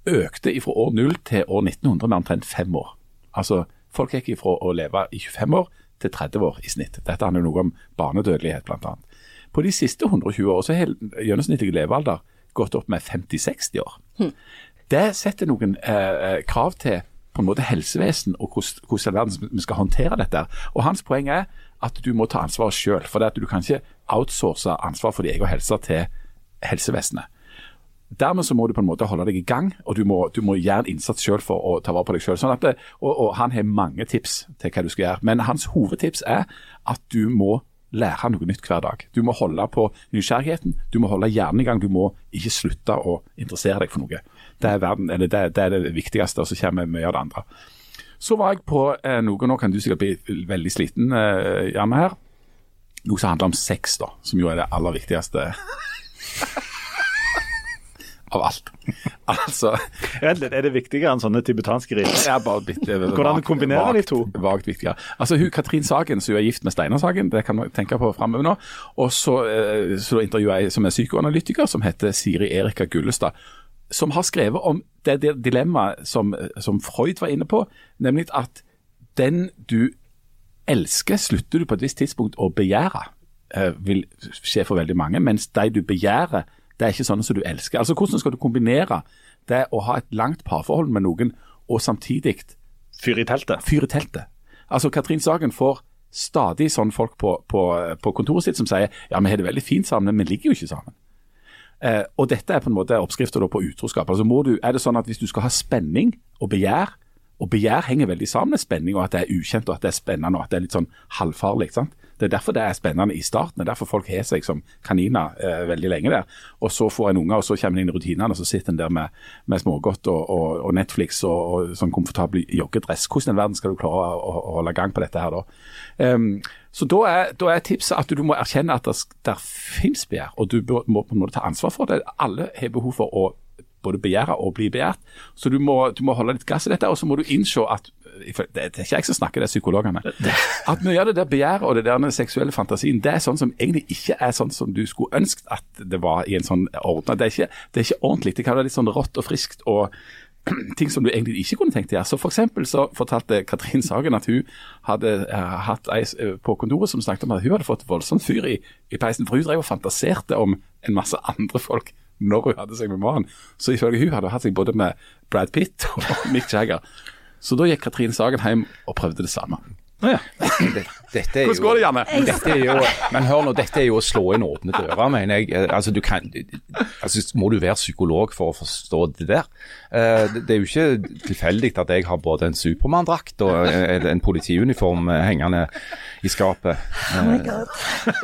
økte fra år 0 til år 1900 med omtrent fem år. Altså, Folk gikk ifra å leve i 25 år til 30 år i snitt. Dette handler noe om barnedødelighet, bl.a. På de siste 120 år så har gjennomsnittlig levealder gått opp med 50-60 år. Hmm. Det setter noen eh, krav til på en måte helsevesen og hvordan vi skal håndtere dette. Og Hans poeng er at du må ta ansvaret sjøl. For du kan ikke outsource ansvar for din egen helse til helsevesenet. Dermed så må du på en måte holde deg i gang, og du må, du må gjøre en innsats selv for å ta vare på deg selv. Sånn og, og, han har mange tips til hva du skal gjøre, men hans hovedtips er at du må lære noe nytt hver dag. Du må holde på nysgjerrigheten, du må holde hjernen i gang. Du må ikke slutte å interessere deg for noe. Det er, verden, det, det, er det, viktigste, og så kommer mye av det andre. Så var jeg på eh, noe, nå kan du sikkert bli veldig sliten, eh, Janne her. Noe som handler om sex, da, som jo er det aller viktigste. av alt. altså Er det viktigere enn sånne tibetanske bitte, Hvordan kombinerer de to? Vagt viktigere. Altså hun Katrin Sagen, som er gift med Steinar Sagen, det kan man tenke på framover nå. Og så, eh, så intervjuer jeg som er psykoanalytiker, som heter Siri Erika Gullestad. Som har skrevet om det, det dilemmaet som, som Freud var inne på, nemlig at den du elsker, slutter du på et visst tidspunkt å begjære. Eh, vil skje for veldig mange, mens de du begjærer det er ikke sånn som du elsker. Altså Hvordan skal du kombinere det å ha et langt parforhold med noen, og samtidig Fyr i teltet? Fyr i teltet. Altså Katrin Sagen får stadig sånne folk på, på, på, kontoret sitt som sier ja, vi har det veldig fint sammen, men vi ligger jo ikke sammen. Eh, og Dette er på en måte oppskrifter på utroskap. Altså må du, er det sånn at Hvis du skal ha spenning og begjær, og begjær henger veldig sammen med spenning, og at det er ukjent og at det er spennende og at det er litt sånn halvfarlig. ikke sant? Det er derfor det er spennende i starten. Det er derfor folk har seg som kaniner eh, veldig lenge der. Og så får en unge, og så kommer en inn i rutinene, og så sitter en der med, med smågodt og, og, og, Netflix og, og sånn komfortabel joggedress. Hvordan i verden skal du klare å, å, holde gang på dette her da? Um, så da er, da er, tipset at du må erkjenne at det, der finnes begjær, og du må på en måte ta ansvar for det. Alle har behov for å både begjære og bli begjært. Så du må, du må holde litt gass i dette, og så må du innse at det er ikke jeg som snakker, det er psykologene. At mye av det der begjæret og det der seksuelle fantasien, det er sånn som egentlig ikke er sånn som du skulle ønsket at det var i en sånn ordna. Det, det, er ikke ordentlig. Det kan være litt sånn rått og friskt og ting som du egentlig ikke kunne tenkt deg. Så for så fortalte Katrin Sagen at hun hadde uh, hatt ei uh, på kontoret som snakket om at hun hadde fått voldsomt fyr i, i peisen. For hun drev og fantaserte om en masse andre folk når hun hadde seg med mannen. Så ifølge hun hadde hun hatt seg både med Brad Pitt og Mick Jagger. Så da gikk Katrine Sagen hjem og prøvde det samme. Ja. Hvordan går det, Janne? Dette er jo, men hør nå, dette er jo å slå inn åpne dører, mener jeg. Eh, altså, du kan, altså, Må du være psykolog for å forstå det der? Eh, det er jo ikke tilfeldig at jeg har både en Supermann-drakt og en politiuniform hengende i skapet. Oh my God.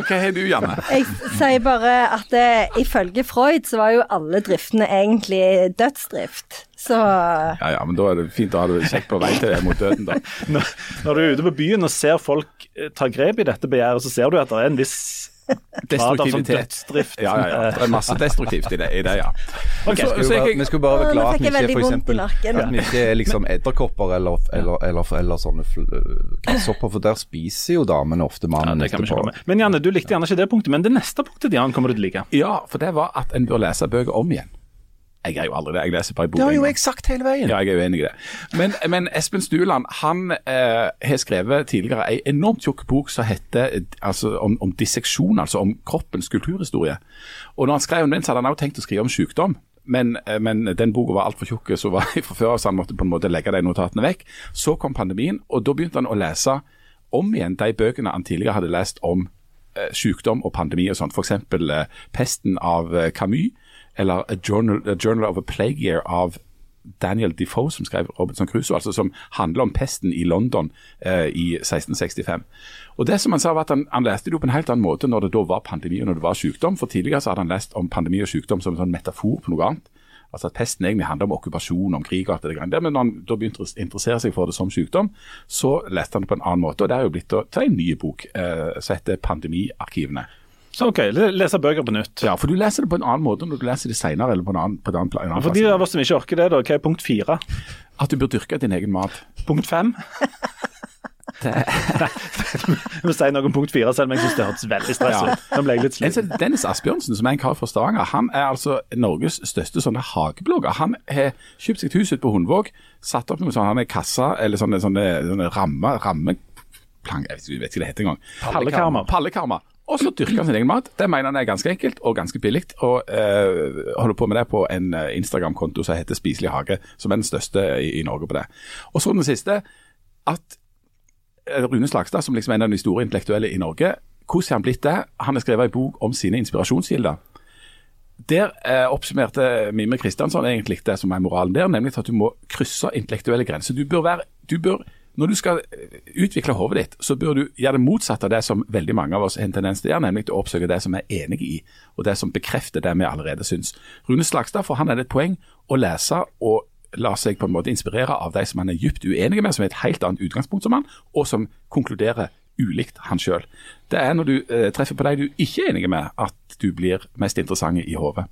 Hva har du, Janne? Jeg sier bare at det, ifølge Freud så var jo alle driftene egentlig dødsdrift. Så Ja ja, men da er det fint å ha det kjekt på vei til mot døden, da. Når, når, du er ute på byen og ser folk eh, ta grep i dette begjæret, så ser du at det er en viss Destruktivitet. Ja, ja, ja. Det er masse destruktivt i det, i det ja. Okay, så, så jeg, vi skulle bare være glad at vi ikke for eksempel, at vi ikke er liksom edderkopper eller, eller, eller, eller sånne gresshopper, for der spiser jo damene ofte mannen ja, etterpå. Men Janne, du likte gjerne ikke det punktet, men det neste punktet Jan, kommer du til å like. Ja, for det var at en bør lese bøker om igjen. Jeg er jo aldri det, jeg leser bare i boka. Det har jo jeg sagt hele veien. Ja, jeg er uenig i det. Men, men Espen Stuland han eh, har skrevet tidligere ei enormt tjukk bok som heter altså, om, om, disseksjon, altså om kroppens kulturhistorie. Og når han skrev om den, så hadde han også tenkt å skrive om sykdom. Men, eh, men den boka var altfor tjukk, så var fra før så han måtte på en måte legge de notatene vekk. Så kom pandemien, og da begynte han å lese om igjen de bøkene han tidligere hadde lest om eh, sykdom og pandemi og sånt. F.eks. Eh, 'Pesten' av eh, Camus eller A Journal, a Journal of a Plague Year av Daniel Defoe, som skrev Robinson Crusoe, altså som handler om pesten i London eh, i 1665. Og det som Han sa var at han, han leste det på en helt annen måte når det da var pandemi og når det var sykdom. For Tidligere så hadde han lest om pandemi og sykdom som en sånn metafor på noe annet. Altså at Pesten egentlig handler om okkupasjon, om krig og alt det der. Men når han da begynte å interessere seg for det som sykdom, så leste han det på en annen måte. og Det er jo blitt til en ny bok eh, som heter 'Pandemiarkivene'. Så OK, le- lese bøker på nytt. Ja, for du leser det på en annen måte når du leser det senere, eller på en annen, på en annen, en annen For de av oss som ikke orker det, da, hva er punkt fire? At du bør dyrke din egen mat. Punkt fem? Jeg må si noe om punkt fire, selv om jeg syns det hørtes veldig stress ut. Nå ble jeg litt En sliten. Dennis Asbjørnsen, som er en kar fra Stavanger, han er altså Norges største sånne hageblogger. Han har kjøpt seg hus ute på Hundvåg, satt opp noen sånne kassa, eller sånne, sånne, sånne ramme, ikke jeg vet ikke hva det heter engang. Pallekarmer. Pallekarmer. Og så dyrker han sin egen mat. Det mener han er ganske enkelt og ganske billig. Og øh, holder på med det på en eh, Instagram-konto som heter Spiselig hage, som er den største i, i Norge på det. Og så den siste, at eh, Rune Slagstad, som liksom er en av de store intellektuelle i Norge, hvordan er han blitt det? Han har skrevet en bok om sine inspirasjonskilder. Der eh, oppsummerte Mime Kristiansson egentlig det som er moralen der, nemlig at du må krysse intellektuelle grenser. Du bør være, du bør, når du skal eh, utvikle hodet ditt, så bør du gjøre det motsatte av det som veldig mange av oss har en tendens til å gjøre, nemlig å oppsøke det som vi er enige i, og det som bekrefter det vi allerede syns. Rune Slagstad, for han er det et poeng å lese og la seg på en måte inspirere av de som han er dypt uenige med, som har et helt annet utgangspunkt som han, og som konkluderer ulikt han sjøl. Det er når du eh, treffer på de du ikke er enige med, at du blir mest interessant i hodet.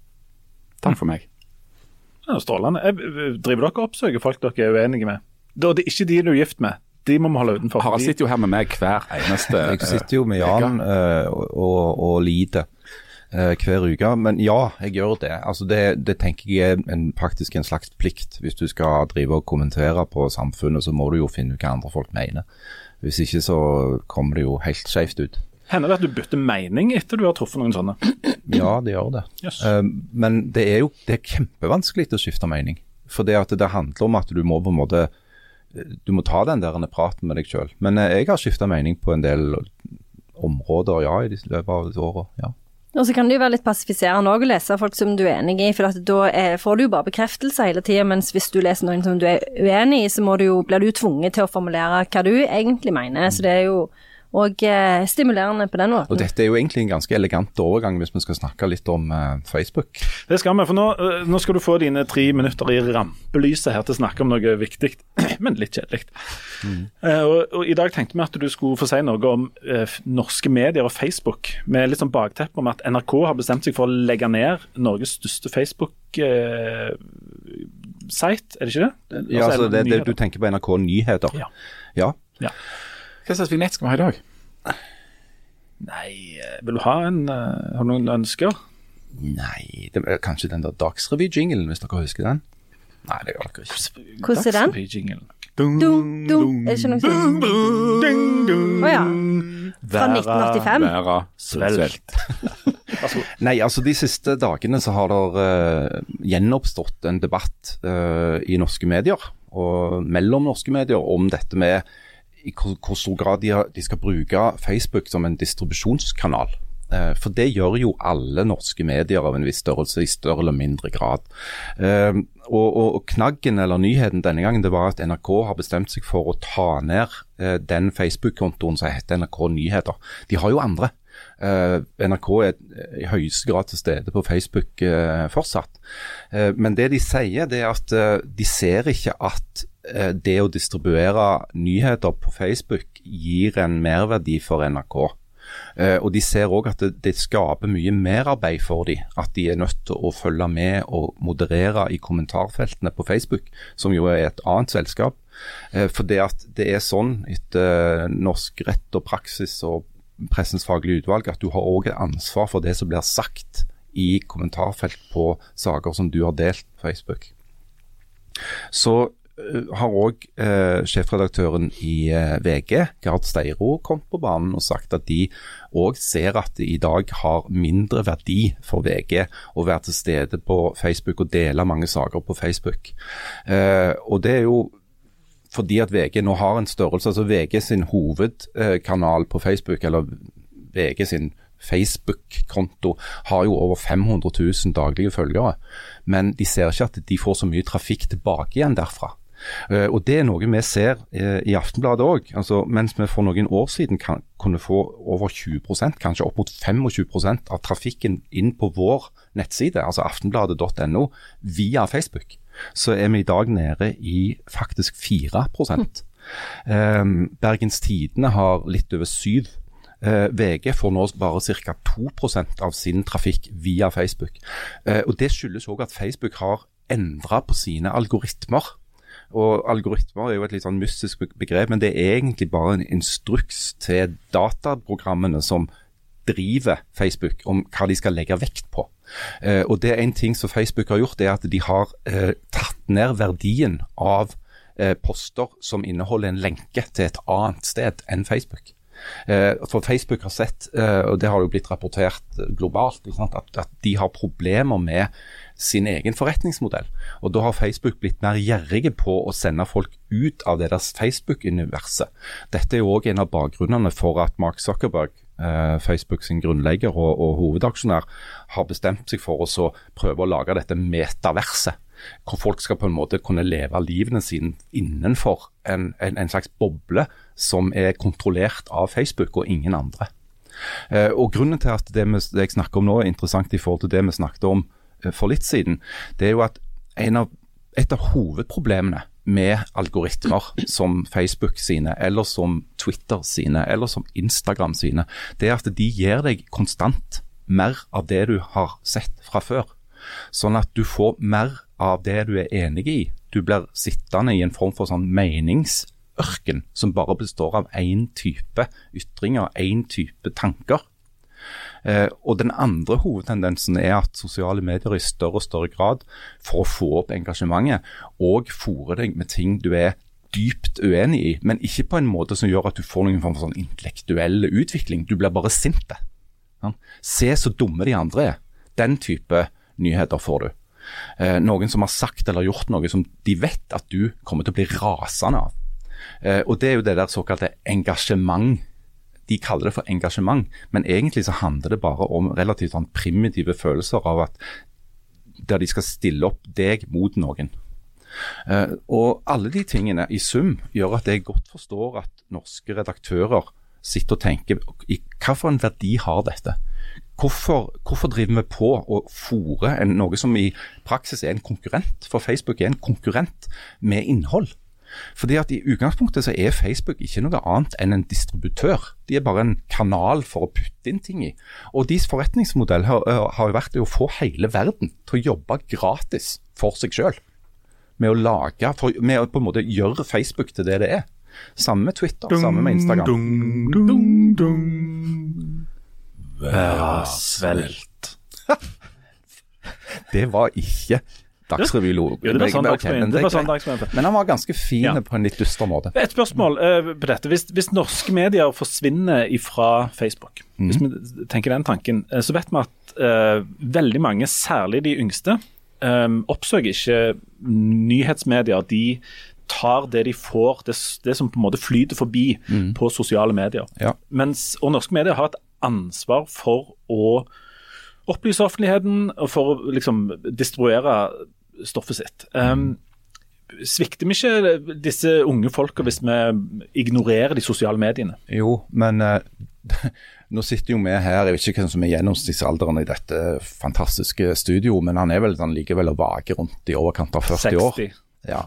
Takk for meg. Ja, Strålende. Jeg- Driver dere og oppsøker folk dere er uenige med? Da, det er ikke de du er gift med. De må vi holde utenfor. Harald sitter jo her med meg hver eneste Jeg sitter jo med Jan uh, og, og, og lider uh, hver uke. Men ja, jeg gjør det. Altså det, det tenker jeg er en, faktisk en slags plikt. Hvis du skal drive og kommentere på samfunnet, så må du jo finne ut hva andre folk mener. Hvis ikke så kommer det jo helt skjevt ut. Hender det at du bytter mening etter du har truffet noen sånne? Ja, det gjør det. Yes. Uh, men det er jo det er kjempevanskelig å skifte mening. For det at det handler om at du må på en måte Du må ta den der praten med deg sjøl. Men eh, jeg har skifta mening på en del områder, ja, i løpet av år. Ja. Og så kan det jo være litt passifiserende òg å lese folk som du er enig i, for da er, får du jo bare bekreftelse hele tida, mens hvis du leser noen som du er uenig i, så du jo, blir du jo tvunget til å formulere hva du egentlig mener. Så det er jo òg eh, stimulerende på den måten. Og dette er jo egentlig en ganske elegant overgang hvis vi skal snakke litt om eh, Facebook. Det skal vi, for nå, øh, nå skal du få dine tre minutter i rampelyset her til å snakke om noe viktig, men litt kjedelig. Eh, og, og I dag tenkte vi at du skulle få si noe om eh, norske medier og Facebook, med litt sånn bakteppe om at NRK har bestemt seg for å legge ned Norges største Facebook-site, er det ikke det? Ja, altså det, det, du tenker på NRK Nyheter? Ja. ja. Hva slags vignett skal vi ha i dag? Nei, eh, vil du ha en eh, Har du noen ønsker? Nei, det er kanskje den der Dagsrevy-jinglen, hvis dere husker den? Nei, det gjør dere ikke. Hvordan er den? Dung, dung. Er det ikke noe sånt? Å ja. Fra 1985? Være Svelg. Nei, altså de siste dagene så har det uh, gjenoppstått en debatt uh, i norske medier, og mellom norske medier, om dette med i hvor, stor grad de, de skal bruke Facebook som en distribusjonskanal. Eh, for det gjør jo alle norske medier av en viss størrelse, i større eller mindre grad. Eh, og, og, og knaggen eller nyheten denne gangen det var at NRK har bestemt seg for å ta ned eh, den Facebook-kontoen som heter NRK Nyheter. De har jo andre. NRK er i høyeste grad til stede på Facebook fortsatt. Men det de sier, det er at de ser ikke at det å distribuere nyheter på Facebook gir en merverdi for NRK. Eh, og De ser òg at det, det skaper mye merarbeid for dem. At de er nødt til å følge med og moderere i kommentarfeltene på Facebook, som jo er et annet selskap. Eh, for det at det er sånn etter eh, norsk rett og praksis og pressens faglige utvalg at du har òg et ansvar for det som blir sagt i kommentarfelt på saker som du har delt på Facebook. Så eh, har òg eh, sjefredaktøren i eh, VG, Gard Steiro, kommet på banen og sagt at de òg ser at det i dag har mindre verdi for VG å være til stede på Facebook og dele mange saker på Facebook. Eh, og det er jo fordi at VG nå har en størrelse, altså VG sin hovedkanal på Facebook, eller VG sin Facebook-konto, har jo over 500 000 daglige følgere. Men de ser ikke at de får så mye trafikk tilbake igjen derfra. Eh, og Det er noe vi ser eh, i Aftenbladet òg. Altså, mens vi for noen år siden kan, kunne få over 20% kanskje opp mot 25% av trafikken inn på vår nettside, altså aftenbladet.no, via Facebook, så er vi i dag nede i faktisk 4 mm. Bergens Tidende har litt over 7 Eh, VG får nå bare ca. 2% av sin trafikk via Facebook. Og Det skyldes òg at Facebook har endra på sine algoritmer. Og Algoritmer er jo et litt sånn mystisk begrep, men det er egentlig bare en instruks til dataprogrammene som driver Facebook om hva de skal legge vekt på. Eh, og det er En ting som Facebook har gjort, det er at de har eh, tatt ned verdien av eh, poster som inneholder en lenke til et annet sted enn Facebook. Eh, for Facebook har sett, eh, og det har jo blitt rapportert globalt, at, at de har problemer med sin egen forretningsmodell. Og Da har Facebook blitt mer gjerrige på å sende folk ut av deres Facebook-universet. Dette er jo òg en av bakgrunnene for at Mark Zuckerberg, eh, Facebook sin grunnlegger og, og, hovedaksjonær, har bestemt seg for å prøve å lage dette metaverset. Hvor folk skal på en måte kunne leve livene sine innenfor en, en, en slags boble som er kontrollert av Facebook og ingen andre. Eh, og Grunnen til at det, vi, det jeg snakker om nå er interessant i forhold til det vi snakket om Eh, for litt siden, det er jo at av, et av hovedproblemene med algoritmer som Facebook sine, eller som Twitter sine, eller som Instagram sine, det er at de gir deg konstant mer av det du har sett fra før. Sånn at du får mer av det du er enig i. Du blir sittende i en form for sånn meningsørken som bare består av én type ytringer, én type tanker. Eh, og Den andre hovedtendensen er at sosiale medier i større og større grad, for å få opp engasjementet, og fòrer deg med ting du er dypt uenig i, men ikke på en måte som gjør at du får noen form for sånn intellektuell utvikling. Du blir bare sint. Ja. Se så dumme de andre er. Den type nyheter får du. Eh, noen som har sagt eller gjort noe som de vet at du kommer til å bli rasende av. Eh, og Det er jo det der såkalte engasjement de kaller det for engasjement, men egentlig så handler det bare om relativt sånn primitive følelser av at der de skal stille opp deg mot noen. Eh, og alle de tingene i sum gjør at jeg godt forstår at norske redaktører sitter og tenker i hva for en verdi har dette? Hvorfor, hvorfor driver vi på å fòre noe som i praksis er en konkurrent? For Facebook er en konkurrent med innhold. Fordi at I utgangspunktet så er Facebook ikke noe annet enn en distributør. De er bare en kanal for å putte inn ting i. Og Deres forretningsmodell har, har vært å få hele verden til å jobbe gratis for seg sjøl. Med å lage, for, med å på en måte gjøre Facebook til det det er. Samme med Twitter, dung, samme med Instagram. Dung, dung, dung. Være svelt. det var ikke Dagsrevy-logo. Ja, det var sånn Dagsrevy. Okay, sånn Men han var ganske fin ja. på en litt dyster måte. Et spørsmål uh, på dette. Hvis, hvis, norske medier forsvinner fra Facebook, mm. hvis vi tenker den tanken, uh, så vet vi at uh, veldig mange, særlig de yngste, um, oppsøker ikke nyhetsmedier. De tar det de får, det, det som på en måte flyter forbi mm. på sosiale medier. Ja. Mens, og norske medier har et ansvar for å opplyse offentligheten og for å liksom distribuere stoffet sitt. Um, Svikter vi ikke disse unge folka hvis vi ignorerer de sosiale mediene? Jo, men uh, nå sitter jo vi her, jeg vet ikke hvem som er gjennomsnittsalderen i dette fantastiske studio, men han er vel sånn likevel å vage rundt i overkant av 40 60. år. Ja,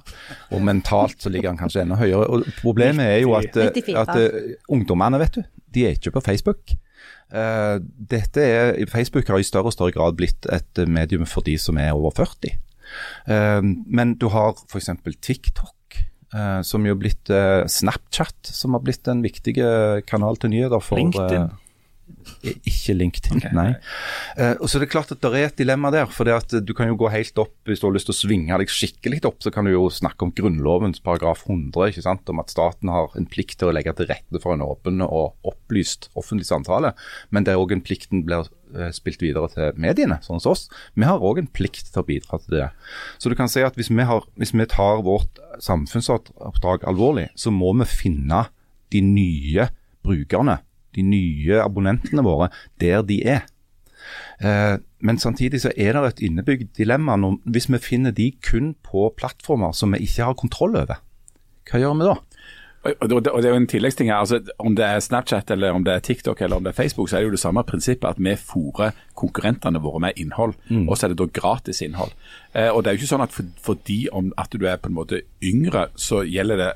og mentalt så ligger han kanskje enda høyere. Og Problemet er jo at, eh, at uh, ungdommene, vet du, de er ikke på Facebook. Uh, dette er, Facebook har i større og større grad blitt et medium for de som er over 40. Eh, men du har f.eks. TikTok. Som jo blitt uh, Snapchat, som har blitt en viktig kanal til nyheter. for LinkedIn. Ikke LinkedIn, okay, nei. Uh, og så er det klart at det er et dilemma der. For det at du kan jo gå helt opp, hvis du har lyst til å svinge deg skikkelig opp, så kan du jo snakke om Grunnlovens paragraf 100, ikke sant? om at staten har en plikt til å legge til rette for en åpen og opplyst offentlig samtale. Men det er òg en plikt den blir uh, spilt videre til mediene, sånn som oss. Vi har òg en plikt til å bidra til det. Så du kan si at hvis vi, har, hvis vi tar vårt samfunnsoppdrag alvorlig, så må vi finne de nye brukerne de nye abonnentene våre der de er. Eh, men samtidig så er det et innebygd dilemma hvis vi finner de kun på plattformer som vi ikke har kontroll over. Hva gjør vi da? Og det, og det er jo en tilleggsting her, altså Om det er Snapchat, eller om det er TikTok eller om det er Facebook, så er det jo det samme prinsippet at vi fòrer konkurrentene våre med innhold. Mm. Og så er det da gratis innhold. Eh, og det er jo ikke sånn at for, fordi om at du er på en måte yngre, så gjelder det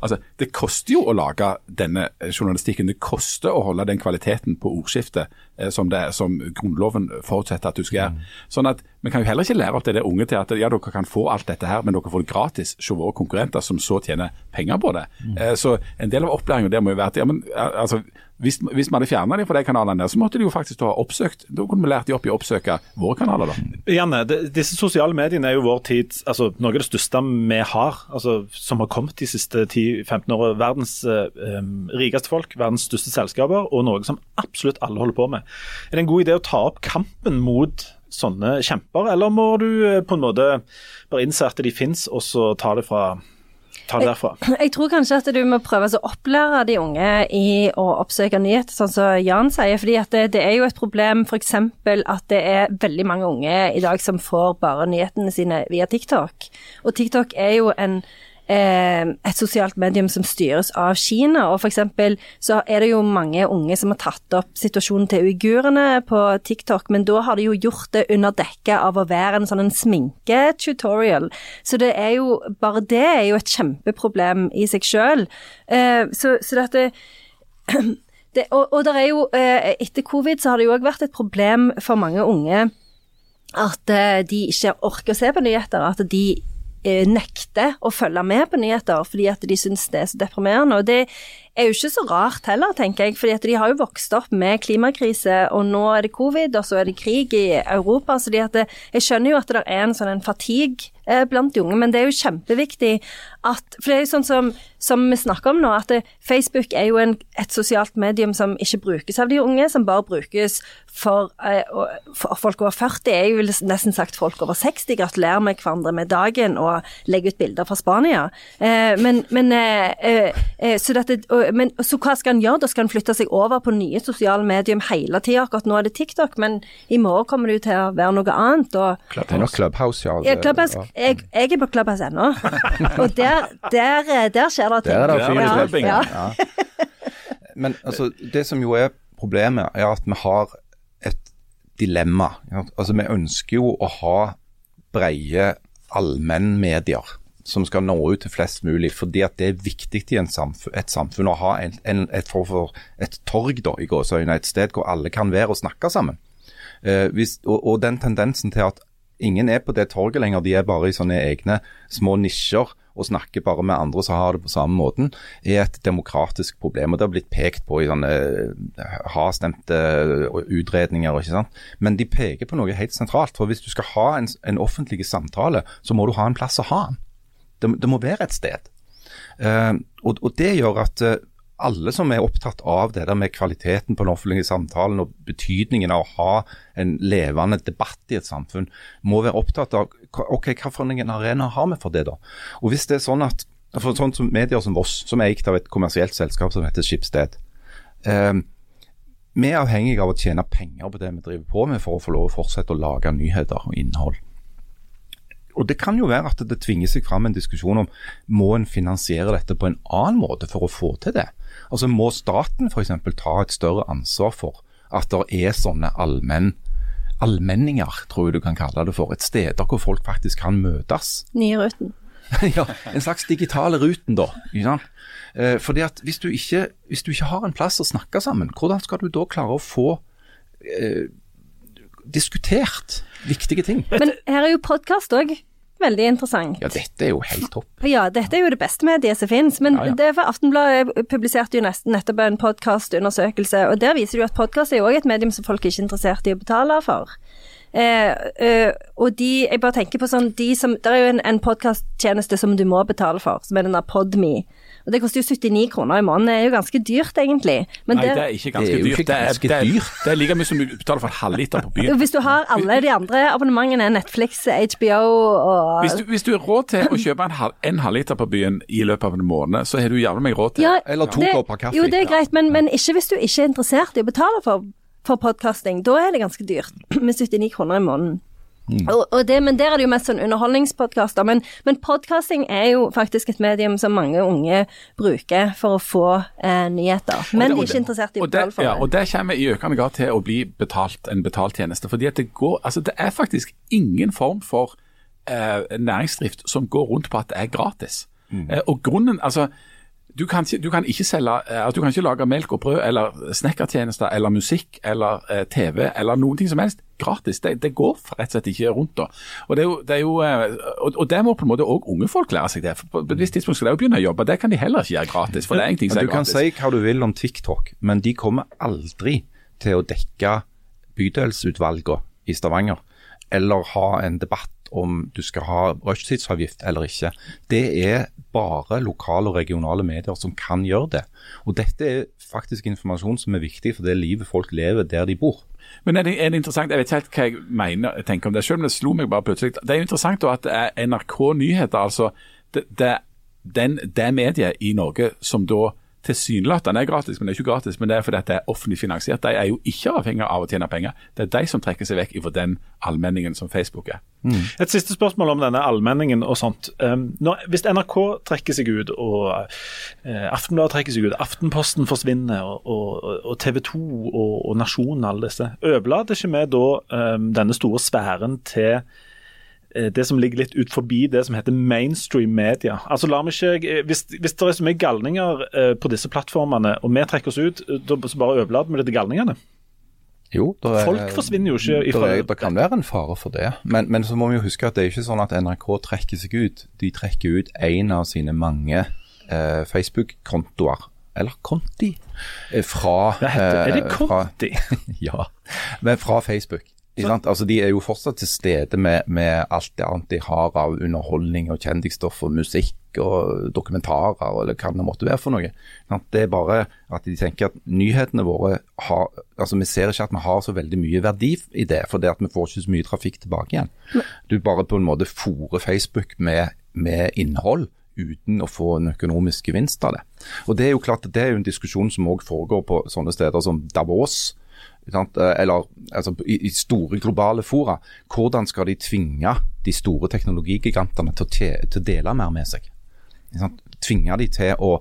Altså, Det koster jo å lage denne journalistikken. Det koster å holde den kvaliteten på ordskiftet eh, som, det, som Grunnloven forutsetter at du skal gjøre. Sånn at Vi kan jo heller ikke lære opp til det unge til at ja, dere kan få alt dette her, men dere får det gratis hos våre konkurrenter, som så tjener penger på det. Eh, så En del av opplæringen der må jo være at ja, men, eh, altså, hvis, hvis vi hadde fjerna dem fra de kanalene, så måtte de jo faktisk ha oppsøkt. Da kunne vi lært de opp i å oppsøke våre kanaler. da. Janne, de, disse sosiale mediene er jo vår tids altså, noe av det største vi har, altså, som har kommet de siste 10-15 årene. Verdens eh, rikeste folk, verdens største selskaper, og noe som absolutt alle holder på med. Er det en god idé å ta opp kampen mot sånne kjemper, eller må du eh, på en måte bare innse at de finnes, og så ta det fra Ta det derfra. Jeg tror kanskje at du må prøve å opplære de unge i å oppsøke nyheter, sånn som Jan sier. fordi at det, det er jo et problem f.eks. at det er veldig mange unge i dag som får bare nyhetene sine via TikTok. Og TikTok er jo en et sosialt medium som styres av Kina. og eksempel så er det jo mange unge som har tatt opp situasjonen til uigurene på TikTok, men da har de jo gjort det under dekke av å være en sånn en sminketutorial. Så det er jo, bare det er jo et kjempeproblem i seg sjøl. Eh, så, så dette det, og, og er jo, eh, etter covid så har det jo òg vært et problem for mange unge at eh, de ikke orker å se på nyheter. At de eh, nekter å følge med på nyheter fordi at de syns det er så deprimerende. Og det er jo ikke så rart heller, tenker jeg, fordi at de har jo vokst opp med klimakrise, og nå er det covid, og så er det krig i Europa. så det, Jeg skjønner jo at det er en sånn en fatigue eh, blant de unge, men det er jo kjempeviktig at For det er jo sånn som, som vi snakker om nå, at det, Facebook er jo en, et sosialt medium som ikke brukes av de unge, som bare brukes for, eh, for folk over 40. Jeg ville nesten sagt folk over 60. Gratulerer med hverandre med dagen og legger ut bilder fra Spania. Eh, men, men, så dette, og, men så hva skal han gjøre? Da skal han flytte seg over på nye sosiale medier hele tida. Akkurat nå er det TikTok, men i morgen kommer det jo til å være noe annet. og Det er nok Clubhouse, ja. Det, Clubhouse, Ja. jeg, jeg er på Clubhouse ennå, og der, der, der skjer det ting. Der er det fine ja, ja. Men altså, det som jo er problemet, er at vi har et dilemma. Altså, Vi ønsker jo å ha breie allmennmedier som skal nå ut til flest mulig, fordi at det er viktig i en samf et samfunn å ha en, en, et, for, for, et torg, da, i gåseøyne, et sted hvor alle kan være og snakke sammen. Eh, hvis, og, og den tendensen til at ingen er på det torget lenger, de er bare i sånne egne små nisjer og snakker bare med andre som har det på samme måten, er et demokratisk problem. og Det har blitt pekt på i sånne hardstemte ha-stemte utredninger. ikke sant? Men de peker på noe helt sentralt. for Hvis du skal ha en, en offentlig samtale, så må du ha en plass å ha den. Det, det må være et sted. Uh, og, og det gjør at uh, alle som er opptatt av det der med kvaliteten på den offentlige samtalen og betydningen av å ha en levende debatt i et samfunn, må være opptatt av ok, hva for en arena har vi for det da? Og hvis det er sånn at for sånn som medier som Voss, som er eikt av et kommersielt selskap som heter Skipsted, eh, vi er avhengige av å tjene penger på det vi driver på med for å få lov å fortsette å lage nyheter og innhold. Og Det kan jo være at det tvinger seg fram en diskusjon om må en finansiere dette på en annen måte for å få til det. Altså Må staten f.eks. ta et større ansvar for at det er sånne allmenn, allmenninger, tror jeg du kan kalle det for. Et steder hvor folk faktisk kan møtes. Nye ruten. ja, En slags digitale ruten, da. Ikke sant? Eh, fordi at hvis du, ikke, hvis du ikke har en plass å snakke sammen, hvordan skal du da klare å få eh, diskutert viktige ting? Men her er jo podkast òg veldig interessant. Ja, dette er jo helt topp. Ja, dette er jo det beste mediet som finnes. Men Ja, ja. det er for Aftenbladet publiserte jo nesten nettopp en podkastundersøkelse, og der viser det jo at podkast er jo også et medium som folk er ikke er interessert i å betale for. Eh, eh, og de, jeg bare tenker på sånn, de som, Det er jo en, en podkasttjeneste som du må betale for, som er den der Podme. Og det koster jo 79 kroner i måneden. Det er jo ganske dyrt, egentlig. Men Nei, det, det er ikke ganske Det er dyrt. ikke Det er, ganske det, er, dyrt. det er like mye som du betaler for en halvliter på byen. hvis du har alle de andre abonnementene, Netflix, HBO og Hvis du, hvis du har råd til å kjøpe en, halv, en halvliter på byen i løpet av en måned, så har du jævlig meg råd til Ja, Eller to kopper kaffe. Jo, det er greit, men, men ikke hvis du ikke er interessert i å betale for, for podkasting. Da er det ganske dyrt, med 79 kroner i måneden. Mm. Og, og det, men der er det jo mest sånn underholdningspodkaster. Men, men podkasting er jo faktisk et medium som mange unge bruker for å få eh, nyheter. Men de er ikke interessert i å betale for ja, det. og det kommer i økende grad til å bli betalt, en betalt tjeneste. fordi det går, altså det er faktisk ingen form for eh, næringsdrift som går rundt på at det er gratis. Mm. Eh, og grunnen, altså du kan, ikke, du kan selge eh, altså, Du kan ikke lage melk og brød eller snekkertjenester eller musikk eller eh, TV eller noen ting som helst gratis. Det, det, går rett og slett ikke rundt da. Og det, jo, det, jo, eh, og, og det må på en måte òg unge folk lære seg det. For på et visst tidspunkt skal de jo begynne å jobbe. Det kan de heller ikke gjøre gratis. for det er ingenting som er gratis. Du kan si hva du vil om TikTok, men de kommer aldri til å dekke bydelsutvalgene i Stavanger, eller ha en debatt om du skal ha rushtidsavgift eller ikke. Det er bare lokale og regionale medier som kan gjøre det. Og dette er faktisk informasjon som er viktig for det livet folk lever der de bor. Men er det, er det interessant, Jeg vet ikke helt hva jeg mener, tenker om det selv, om det slo meg bare plutselig. Det er jo interessant da at NRK Nyheter, altså det, det, den, det mediet i Norge som da tilsynelatende er gratis, men det er ikke gratis, men det er fordi at det er offentlig finansiert. De er jo ikke avhengig av å tjene penger. Det er de som trekker seg vekk fra den allmenningen som Facebook er. Et siste spørsmål om denne allmenningen og sånt. Um, når, hvis NRK trekker seg ut, og uh, Aftenbladet trekker seg ut, Aftenposten forsvinner, og, og, og TV 2 og, og Nasjonen, alle disse, overlater ikke vi da um, denne store sfæren til eh, det som ligger litt ut forbi det som heter mainstream media. Altså la meg ikke, Hvis, hvis det er så mye galninger eh, på disse plattformene, og vi trekker oss ut, eh, da så bare overlater vi det til galningene. Jo, er- Folk forsvinner jo ikke ifra det. det kan være en fare for det. Men, men så må vi jo huske at det er ikke sånn at NRK trekker seg ut. De trekker ut én av sine mange eh, Facebook-kontoer, eller konti, eh, fra er det eh, fra- Ja, men fra Facebook. Altså, de er jo fortsatt til stede med, med alt det annet de har av underholdning og kjendisstoff og musikk og dokumentarer eller hva det måtte være for noe. Det er bare at de tenker at nyhetene våre har altså Vi ser ikke at vi har så veldig mye verdi i det, for det at vi får ikke så mye trafikk tilbake igjen. Du bare på en måte fòrer Facebook med, med innhold uten å få en økonomisk gevinst av det. Og Det er jo klart at det er jo en diskusjon som òg foregår på sånne steder som Davos. Eh, Eller altså, i, store globale fora. Hvordan skal de tvinge de store teknologigigantene til å, til å dele mer med seg? Tvinge de til å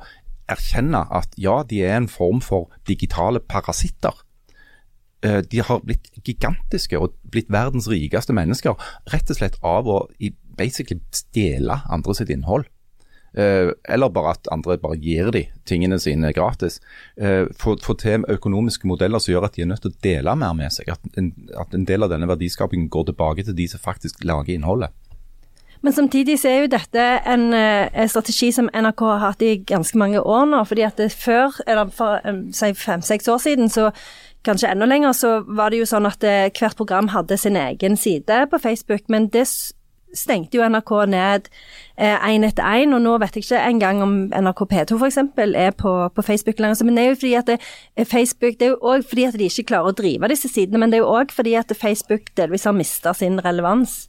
erkjenne at ja, de er en form for digitale parasitter. Eh, De har blitt gigantiske og blitt verdens rikeste mennesker rett og slett av å basically stjele andre sitt innhold. Eh, eller bare at andre bare gir de tingene sine gratis. Eh, få, til økonomiske modeller som gjør at de er nødt til å dele mer med seg. At en, at en del av denne verdiskapingen går tilbake til de som faktisk lager innholdet. Men samtidig så er jo dette en, eh, en strategi som NRK har hatt i ganske mange år nå. fordi at det før, eller for si fem-seks år siden, så kanskje enda lenger, så var det jo sånn at hvert program hadde sin egen side på Facebook. Men det stengte jo NRK ned én etter én, og nå vet jeg ikke engang om NRK P2 f.eks. er på, på Facebook lenger. Men det er jo fordi at det, eh, Facebook, det er jo òg fordi at de ikke klarer å drive disse sidene, men det er jo òg fordi at Facebook delvis har mista sin relevans.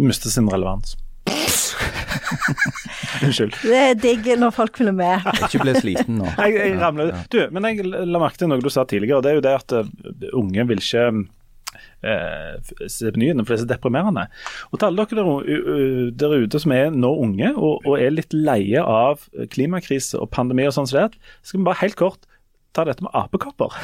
Mister sin relevans. Unnskyld. Det er digg når folk følger med. Ikke bli sliten nå. Jeg, jeg ramler. Du, men jeg la merke til noe du sa tidligere. og Det er jo det at eh, unge vil ikke eh, se for det er så deprimerende. Og til alle dere der, ute som er nå unge og, og er litt leie av klimakrise og pandemi og sånn som det, skal vi bare helt kort ta dette med apekopper.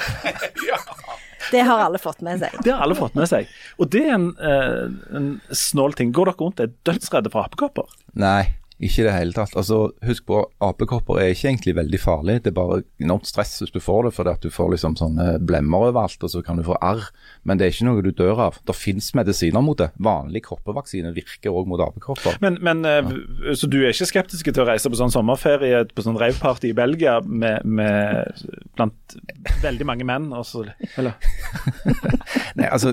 Det har alle fått med seg. Det har alle fått med seg. Og det er en, eh, en snål ting. Går dere rundt og er dødsredde for apekopper? Nei, ikke i det hele tatt. Altså, Husk på, apekopper er ikke egentlig veldig farlig. Det er bare enormt stress hvis du får det, fordi at du får liksom sånne blemmer overalt, og så kan du få arr. Men det er ikke noe du dør av. Det finnes medisiner mot det. Vanlig koppevaksine virker òg mot apekopper. Men, men ja. Så du er ikke skeptisk til å reise på sånn sommerferie på sånn raveparty i Belgia med, med blant veldig mange menn? Også, eller? Nei, altså,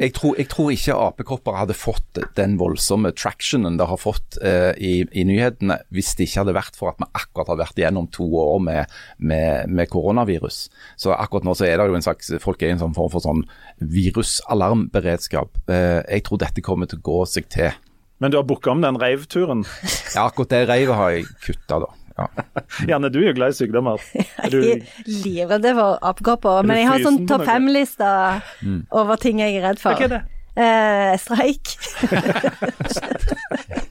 jeg tror, jeg tror ikke apekopper hadde fått den voldsomme tractionen det har fått eh, i, i nyhetene hvis det ikke hadde vært for at vi akkurat har vært igjennom to år med, med, med koronavirus. Så akkurat nå så er det jo en slags Folk er i en sånn form for sånn virusalarmberedskap. Eh, jeg tror dette kommer til å gå seg til. Men du har booka om den reivturen? Ja, akkurat det reivet har jeg kutta, da. Ja. Janne, du er jo glad i sykdommer. Er du, Jeg er livredd for apekopper, Er men jeg har sånn topp fem-liste over ting jeg er redd for. hva er det? Eh, streik,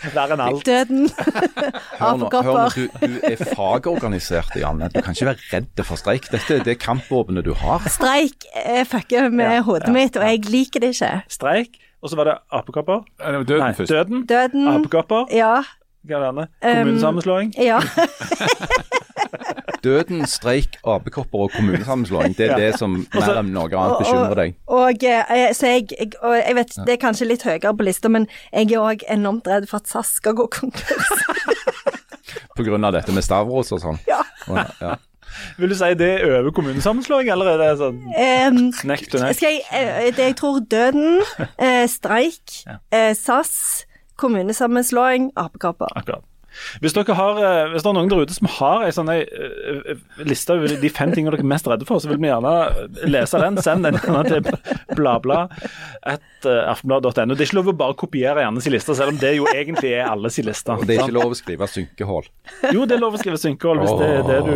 Verre enn alt. døden, Hør nå, hør nå du, du er fagorganisert, Janne. Du kan ikke være redd for streik. Dette er det kampvåpenet du har. Streik eh, fucker med Ja, hodet ja, mitt, og jeg liker det ikke. Streik, og så var det apekopper. Døden Nei, først. døden. Døden Apekopper. Ja. Hva er det andre? Kommunesammenslåing? Ja. Døden, streik, apekopper og kommunesammenslåing. Det er det som mer enn noe annet bekymrer deg. Og, og så jeg, jeg, og jeg vet, det er kanskje litt høyere på lista, men jeg er òg enormt redd for at SAS skal gå konkurs. På grunn av dette med Stavros og sånn. Ja. Og, ja. Vil du si det er over kommunesammenslåing, eller er det sånn Um, neck to neck? jeg, eh, det jeg tror døden, eh, streik, eh, SAS, kommunesammenslåing, apekopper. Akkurat. Hvis dere har, eh, hvis det er noen der ute som har en sånn eh, eh, liste over de fem tingene dere er mest redde for, så vil vi gjerne lese den. Send den gjerne til eh, Det er ikke lov å bare kopiere Jannes liste, selv om det jo egentlig er alles liste. Og det er ikke lov å skrive synkehull. Jo, det er lov å skrive synkehull hvis det er det du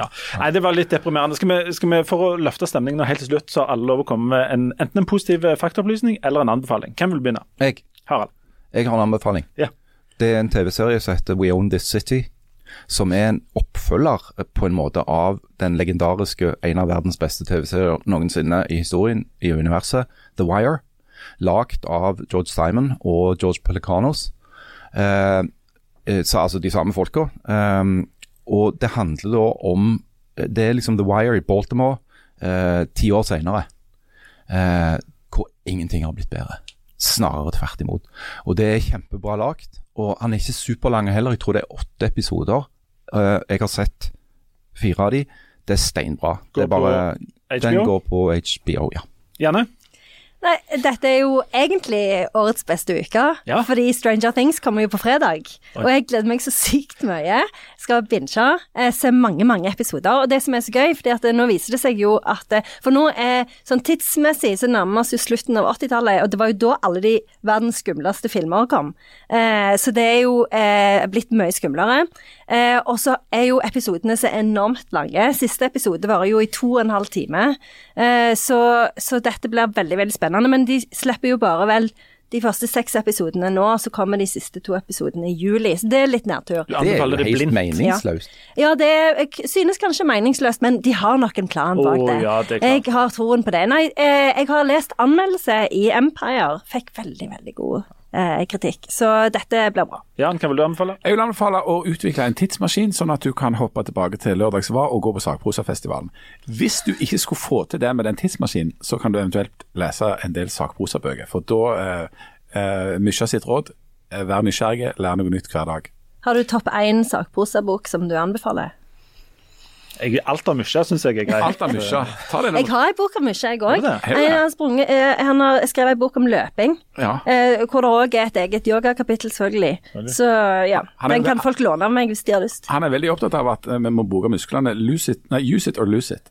Ja. Nei, det var litt deprimerende. Skal vi, skal vi, For å løfte stemningen og helt til slutt, så har alle lov å komme med en, enten en positiv faktaopplysning eller en anbefaling. Hvem vil begynne? Jeg, Harald. jeg har en anbefaling. Ja. Det er en TV-serie som heter We Own This City. Som er en oppfølger eh, på en måte av den legendariske, en av verdens beste TV-serier noensinne i historien i universet, The Wire. Lagd av George Simon og George Pelicanos. Eh, eh, altså de samme folka. Eh, og det handler da om Det er liksom The Wire i Baltimore eh, ti år seinere. Eh, hvor ingenting har blitt bedre. Snarere tvert imot. Og det er kjempebra lagt. Og han er ikke superlang heller. Jeg tror det er åtte episoder. Eh, jeg har sett fire av de. Det er steinbra. Går det er bare, Den går på HBO, ja. Janne? Nei, dette er jo egentlig årets beste uke, Ja. fordi Stranger Things kommer jo på fredag. Og jeg gleder meg så sykt mye. Skal binge, eh, se mange, mange episoder. Og det som er så gøy, fordi at eh, nå viser det seg jo at eh, For nå er sånn tidsmessig så nærmer vi oss jo slutten av 80-tallet, og det var jo da alle de verdens skumleste filmer kom. Eh, så det er jo eh, blitt mye skumlere. Eh, og så er jo episodene så enormt lange. Siste episode varer jo i to og en halv time. Eh, så, så dette blir veldig, veldig spennende. Men de slipper jo bare vel de første seks episodene nå, så kommer de siste to episodene i juli. Så det er litt nedtur. Det er jo helt meningsløst. Ja, det jeg synes kanskje meningsløst, men de har nok en plan bak det. det. ja, det er jeg har troen på det. Nei, eh, jeg har lest anmeldelse i Empire. Fikk veldig, veldig god kritikk. Så dette blir bra. Jan, hva vil du anbefale? Jeg vil anbefale å utvikle en tidsmaskin, sånn at du kan hoppe tilbake til lørdagsvar og gå på Sakprosafestivalen. Hvis du ikke skulle få til det med den tidsmaskinen, så kan du eventuelt lese en del sakprosabøker. For da eh, eh, Mysja sitt råd eh, vær nysgjerrig, lær noe nytt hver dag. Har du topp én sakprosabok som du anbefaler? Jeg, alt av musja syns jeg er greit. Alt av musja. Ta det Jeg har ei bok om musja, jeg Har òg. det? Han eh, han har skrevet ei bok om løping, Ja. eh, hvor det òg er et eget yogakapittel, selvfølgelig. Så ja, er- den kan folk låne av meg hvis de har lyst. Han er veldig opptatt av at eh, vi må bruke musklene. Lose it, nei, use it or lose it.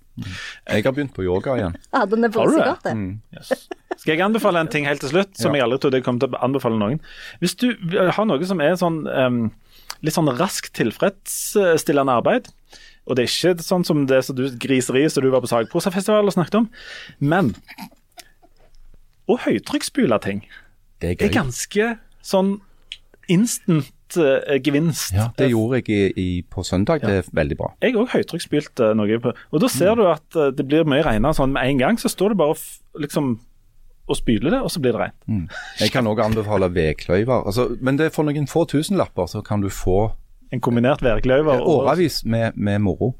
Jeg har begynt på yoga igjen. Ja, den Har du det? brusegate? Yes. Skal jeg anbefale en ting helt til slutt, som jeg aldri trodde jeg kom til å anbefale noen? Hvis du har noe som er sånn um, litt sånn raskt tilfredsstillende arbeid, og det er ikke sånn som det som du griseri som du var på Sagprosafestival og snakket om, men å høytrykksspyle ting Det er er ganske sånn instant uh, gevinst. Ja, det gjorde jeg i, i, på søndag. Det er veldig bra. Jeg òg høytrykksspylte noe på Og da ser du at uh, det blir mye renere sånn med en gang. Så står det bare liksom og spyler det, og så blir det rent. Jeg kan òg anbefale vedkløyver. Altså, men det er for noen få tusenlapper så kan du få En kombinert værkløyver og årevis med, med moro.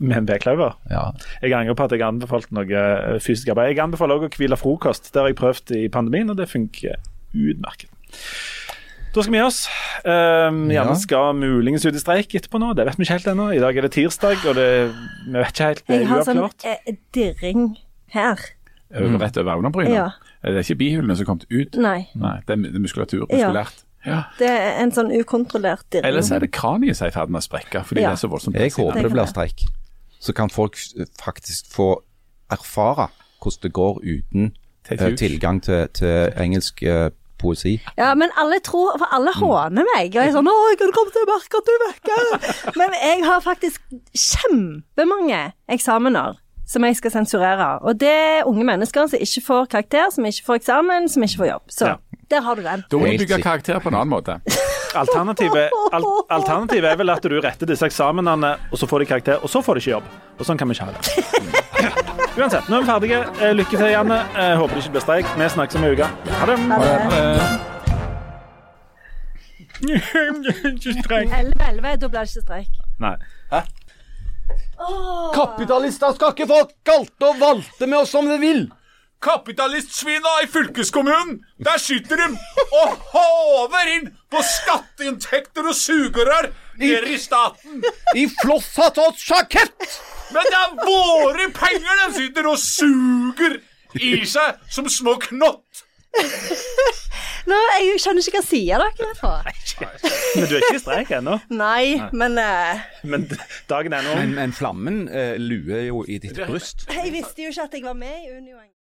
med en vedkløyver. Ja. Jeg angrer på at jeg anbefalte noe eh, fysisk arbeid. Jeg anbefaler også å hvile frokost. Det har jeg prøvd i pandemien, og det funker utmerket. Da skal vi gi oss. Um, Ja. Skal muligens ut i streik etterpå nå. Det vet vi ikke helt ennå. I dag er det tirsdag, og det, vi vet ikke helt. Det Jeg er har sånn eh, dirring her. Rett over øyenbrynet. Ja. Det er ikke bihulene som har kommet ut. Nei, Nei, det det er muskulatur. Muskulært. Ja. Det er en sånn ukontrollert dirring. Ellers er det kraniet som er i ferd med å sprekke, fordi Ja. det er så voldsomt. Jeg håper det blir streik. Så kan folk faktisk få erfare hvordan det går uten hus. tilgang til, til engelsk uh, poesi. Ja, men alle tror For alle Mm. håner meg. Og jeg er sånn 'Å, jeg kan komme til å merke at du er vekke'. Men jeg har faktisk kjempemange eksamener som jeg skal sensurere. Og det er unge mennesker som ikke får karakter, som ikke får eksamen, som ikke får jobb. Så Ja. der har du den. Da må du bygge karakter på en annen måte. Alternativet, al alternativet er vel at du retter disse eksamenene, og så får de karakter, og så får de ikke jobb. Og sånn kan vi ikke ha det. Uansett, nå er vi ferdige. Eh, Lykke til, Janne. Jeg håper det ikke blir streik. Vi snakkes om ei uke. Ha det. Ha det. Eh, Ikke streng. 11-11, da blir det ikke streik. Nei. Kapitalister skal ikke få kalte og valte med oss som de vil. Kapitalistsvina i fylkeskommunen, der sitter de og håver inn på skatteinntekter og sugerør nede i staten. I flosshatt og sjakett! Men det er våre penger de sitter og suger i seg som små knott. Nå, Jeg skjønner ikke hva sier dere er fra. Men du er ikke i streik ennå. Nei, men uh, Men dagen er nå Men, men flammen uh, luer jo i ditt bryst. jeg visste jo ikke at jeg var med i Unio engang.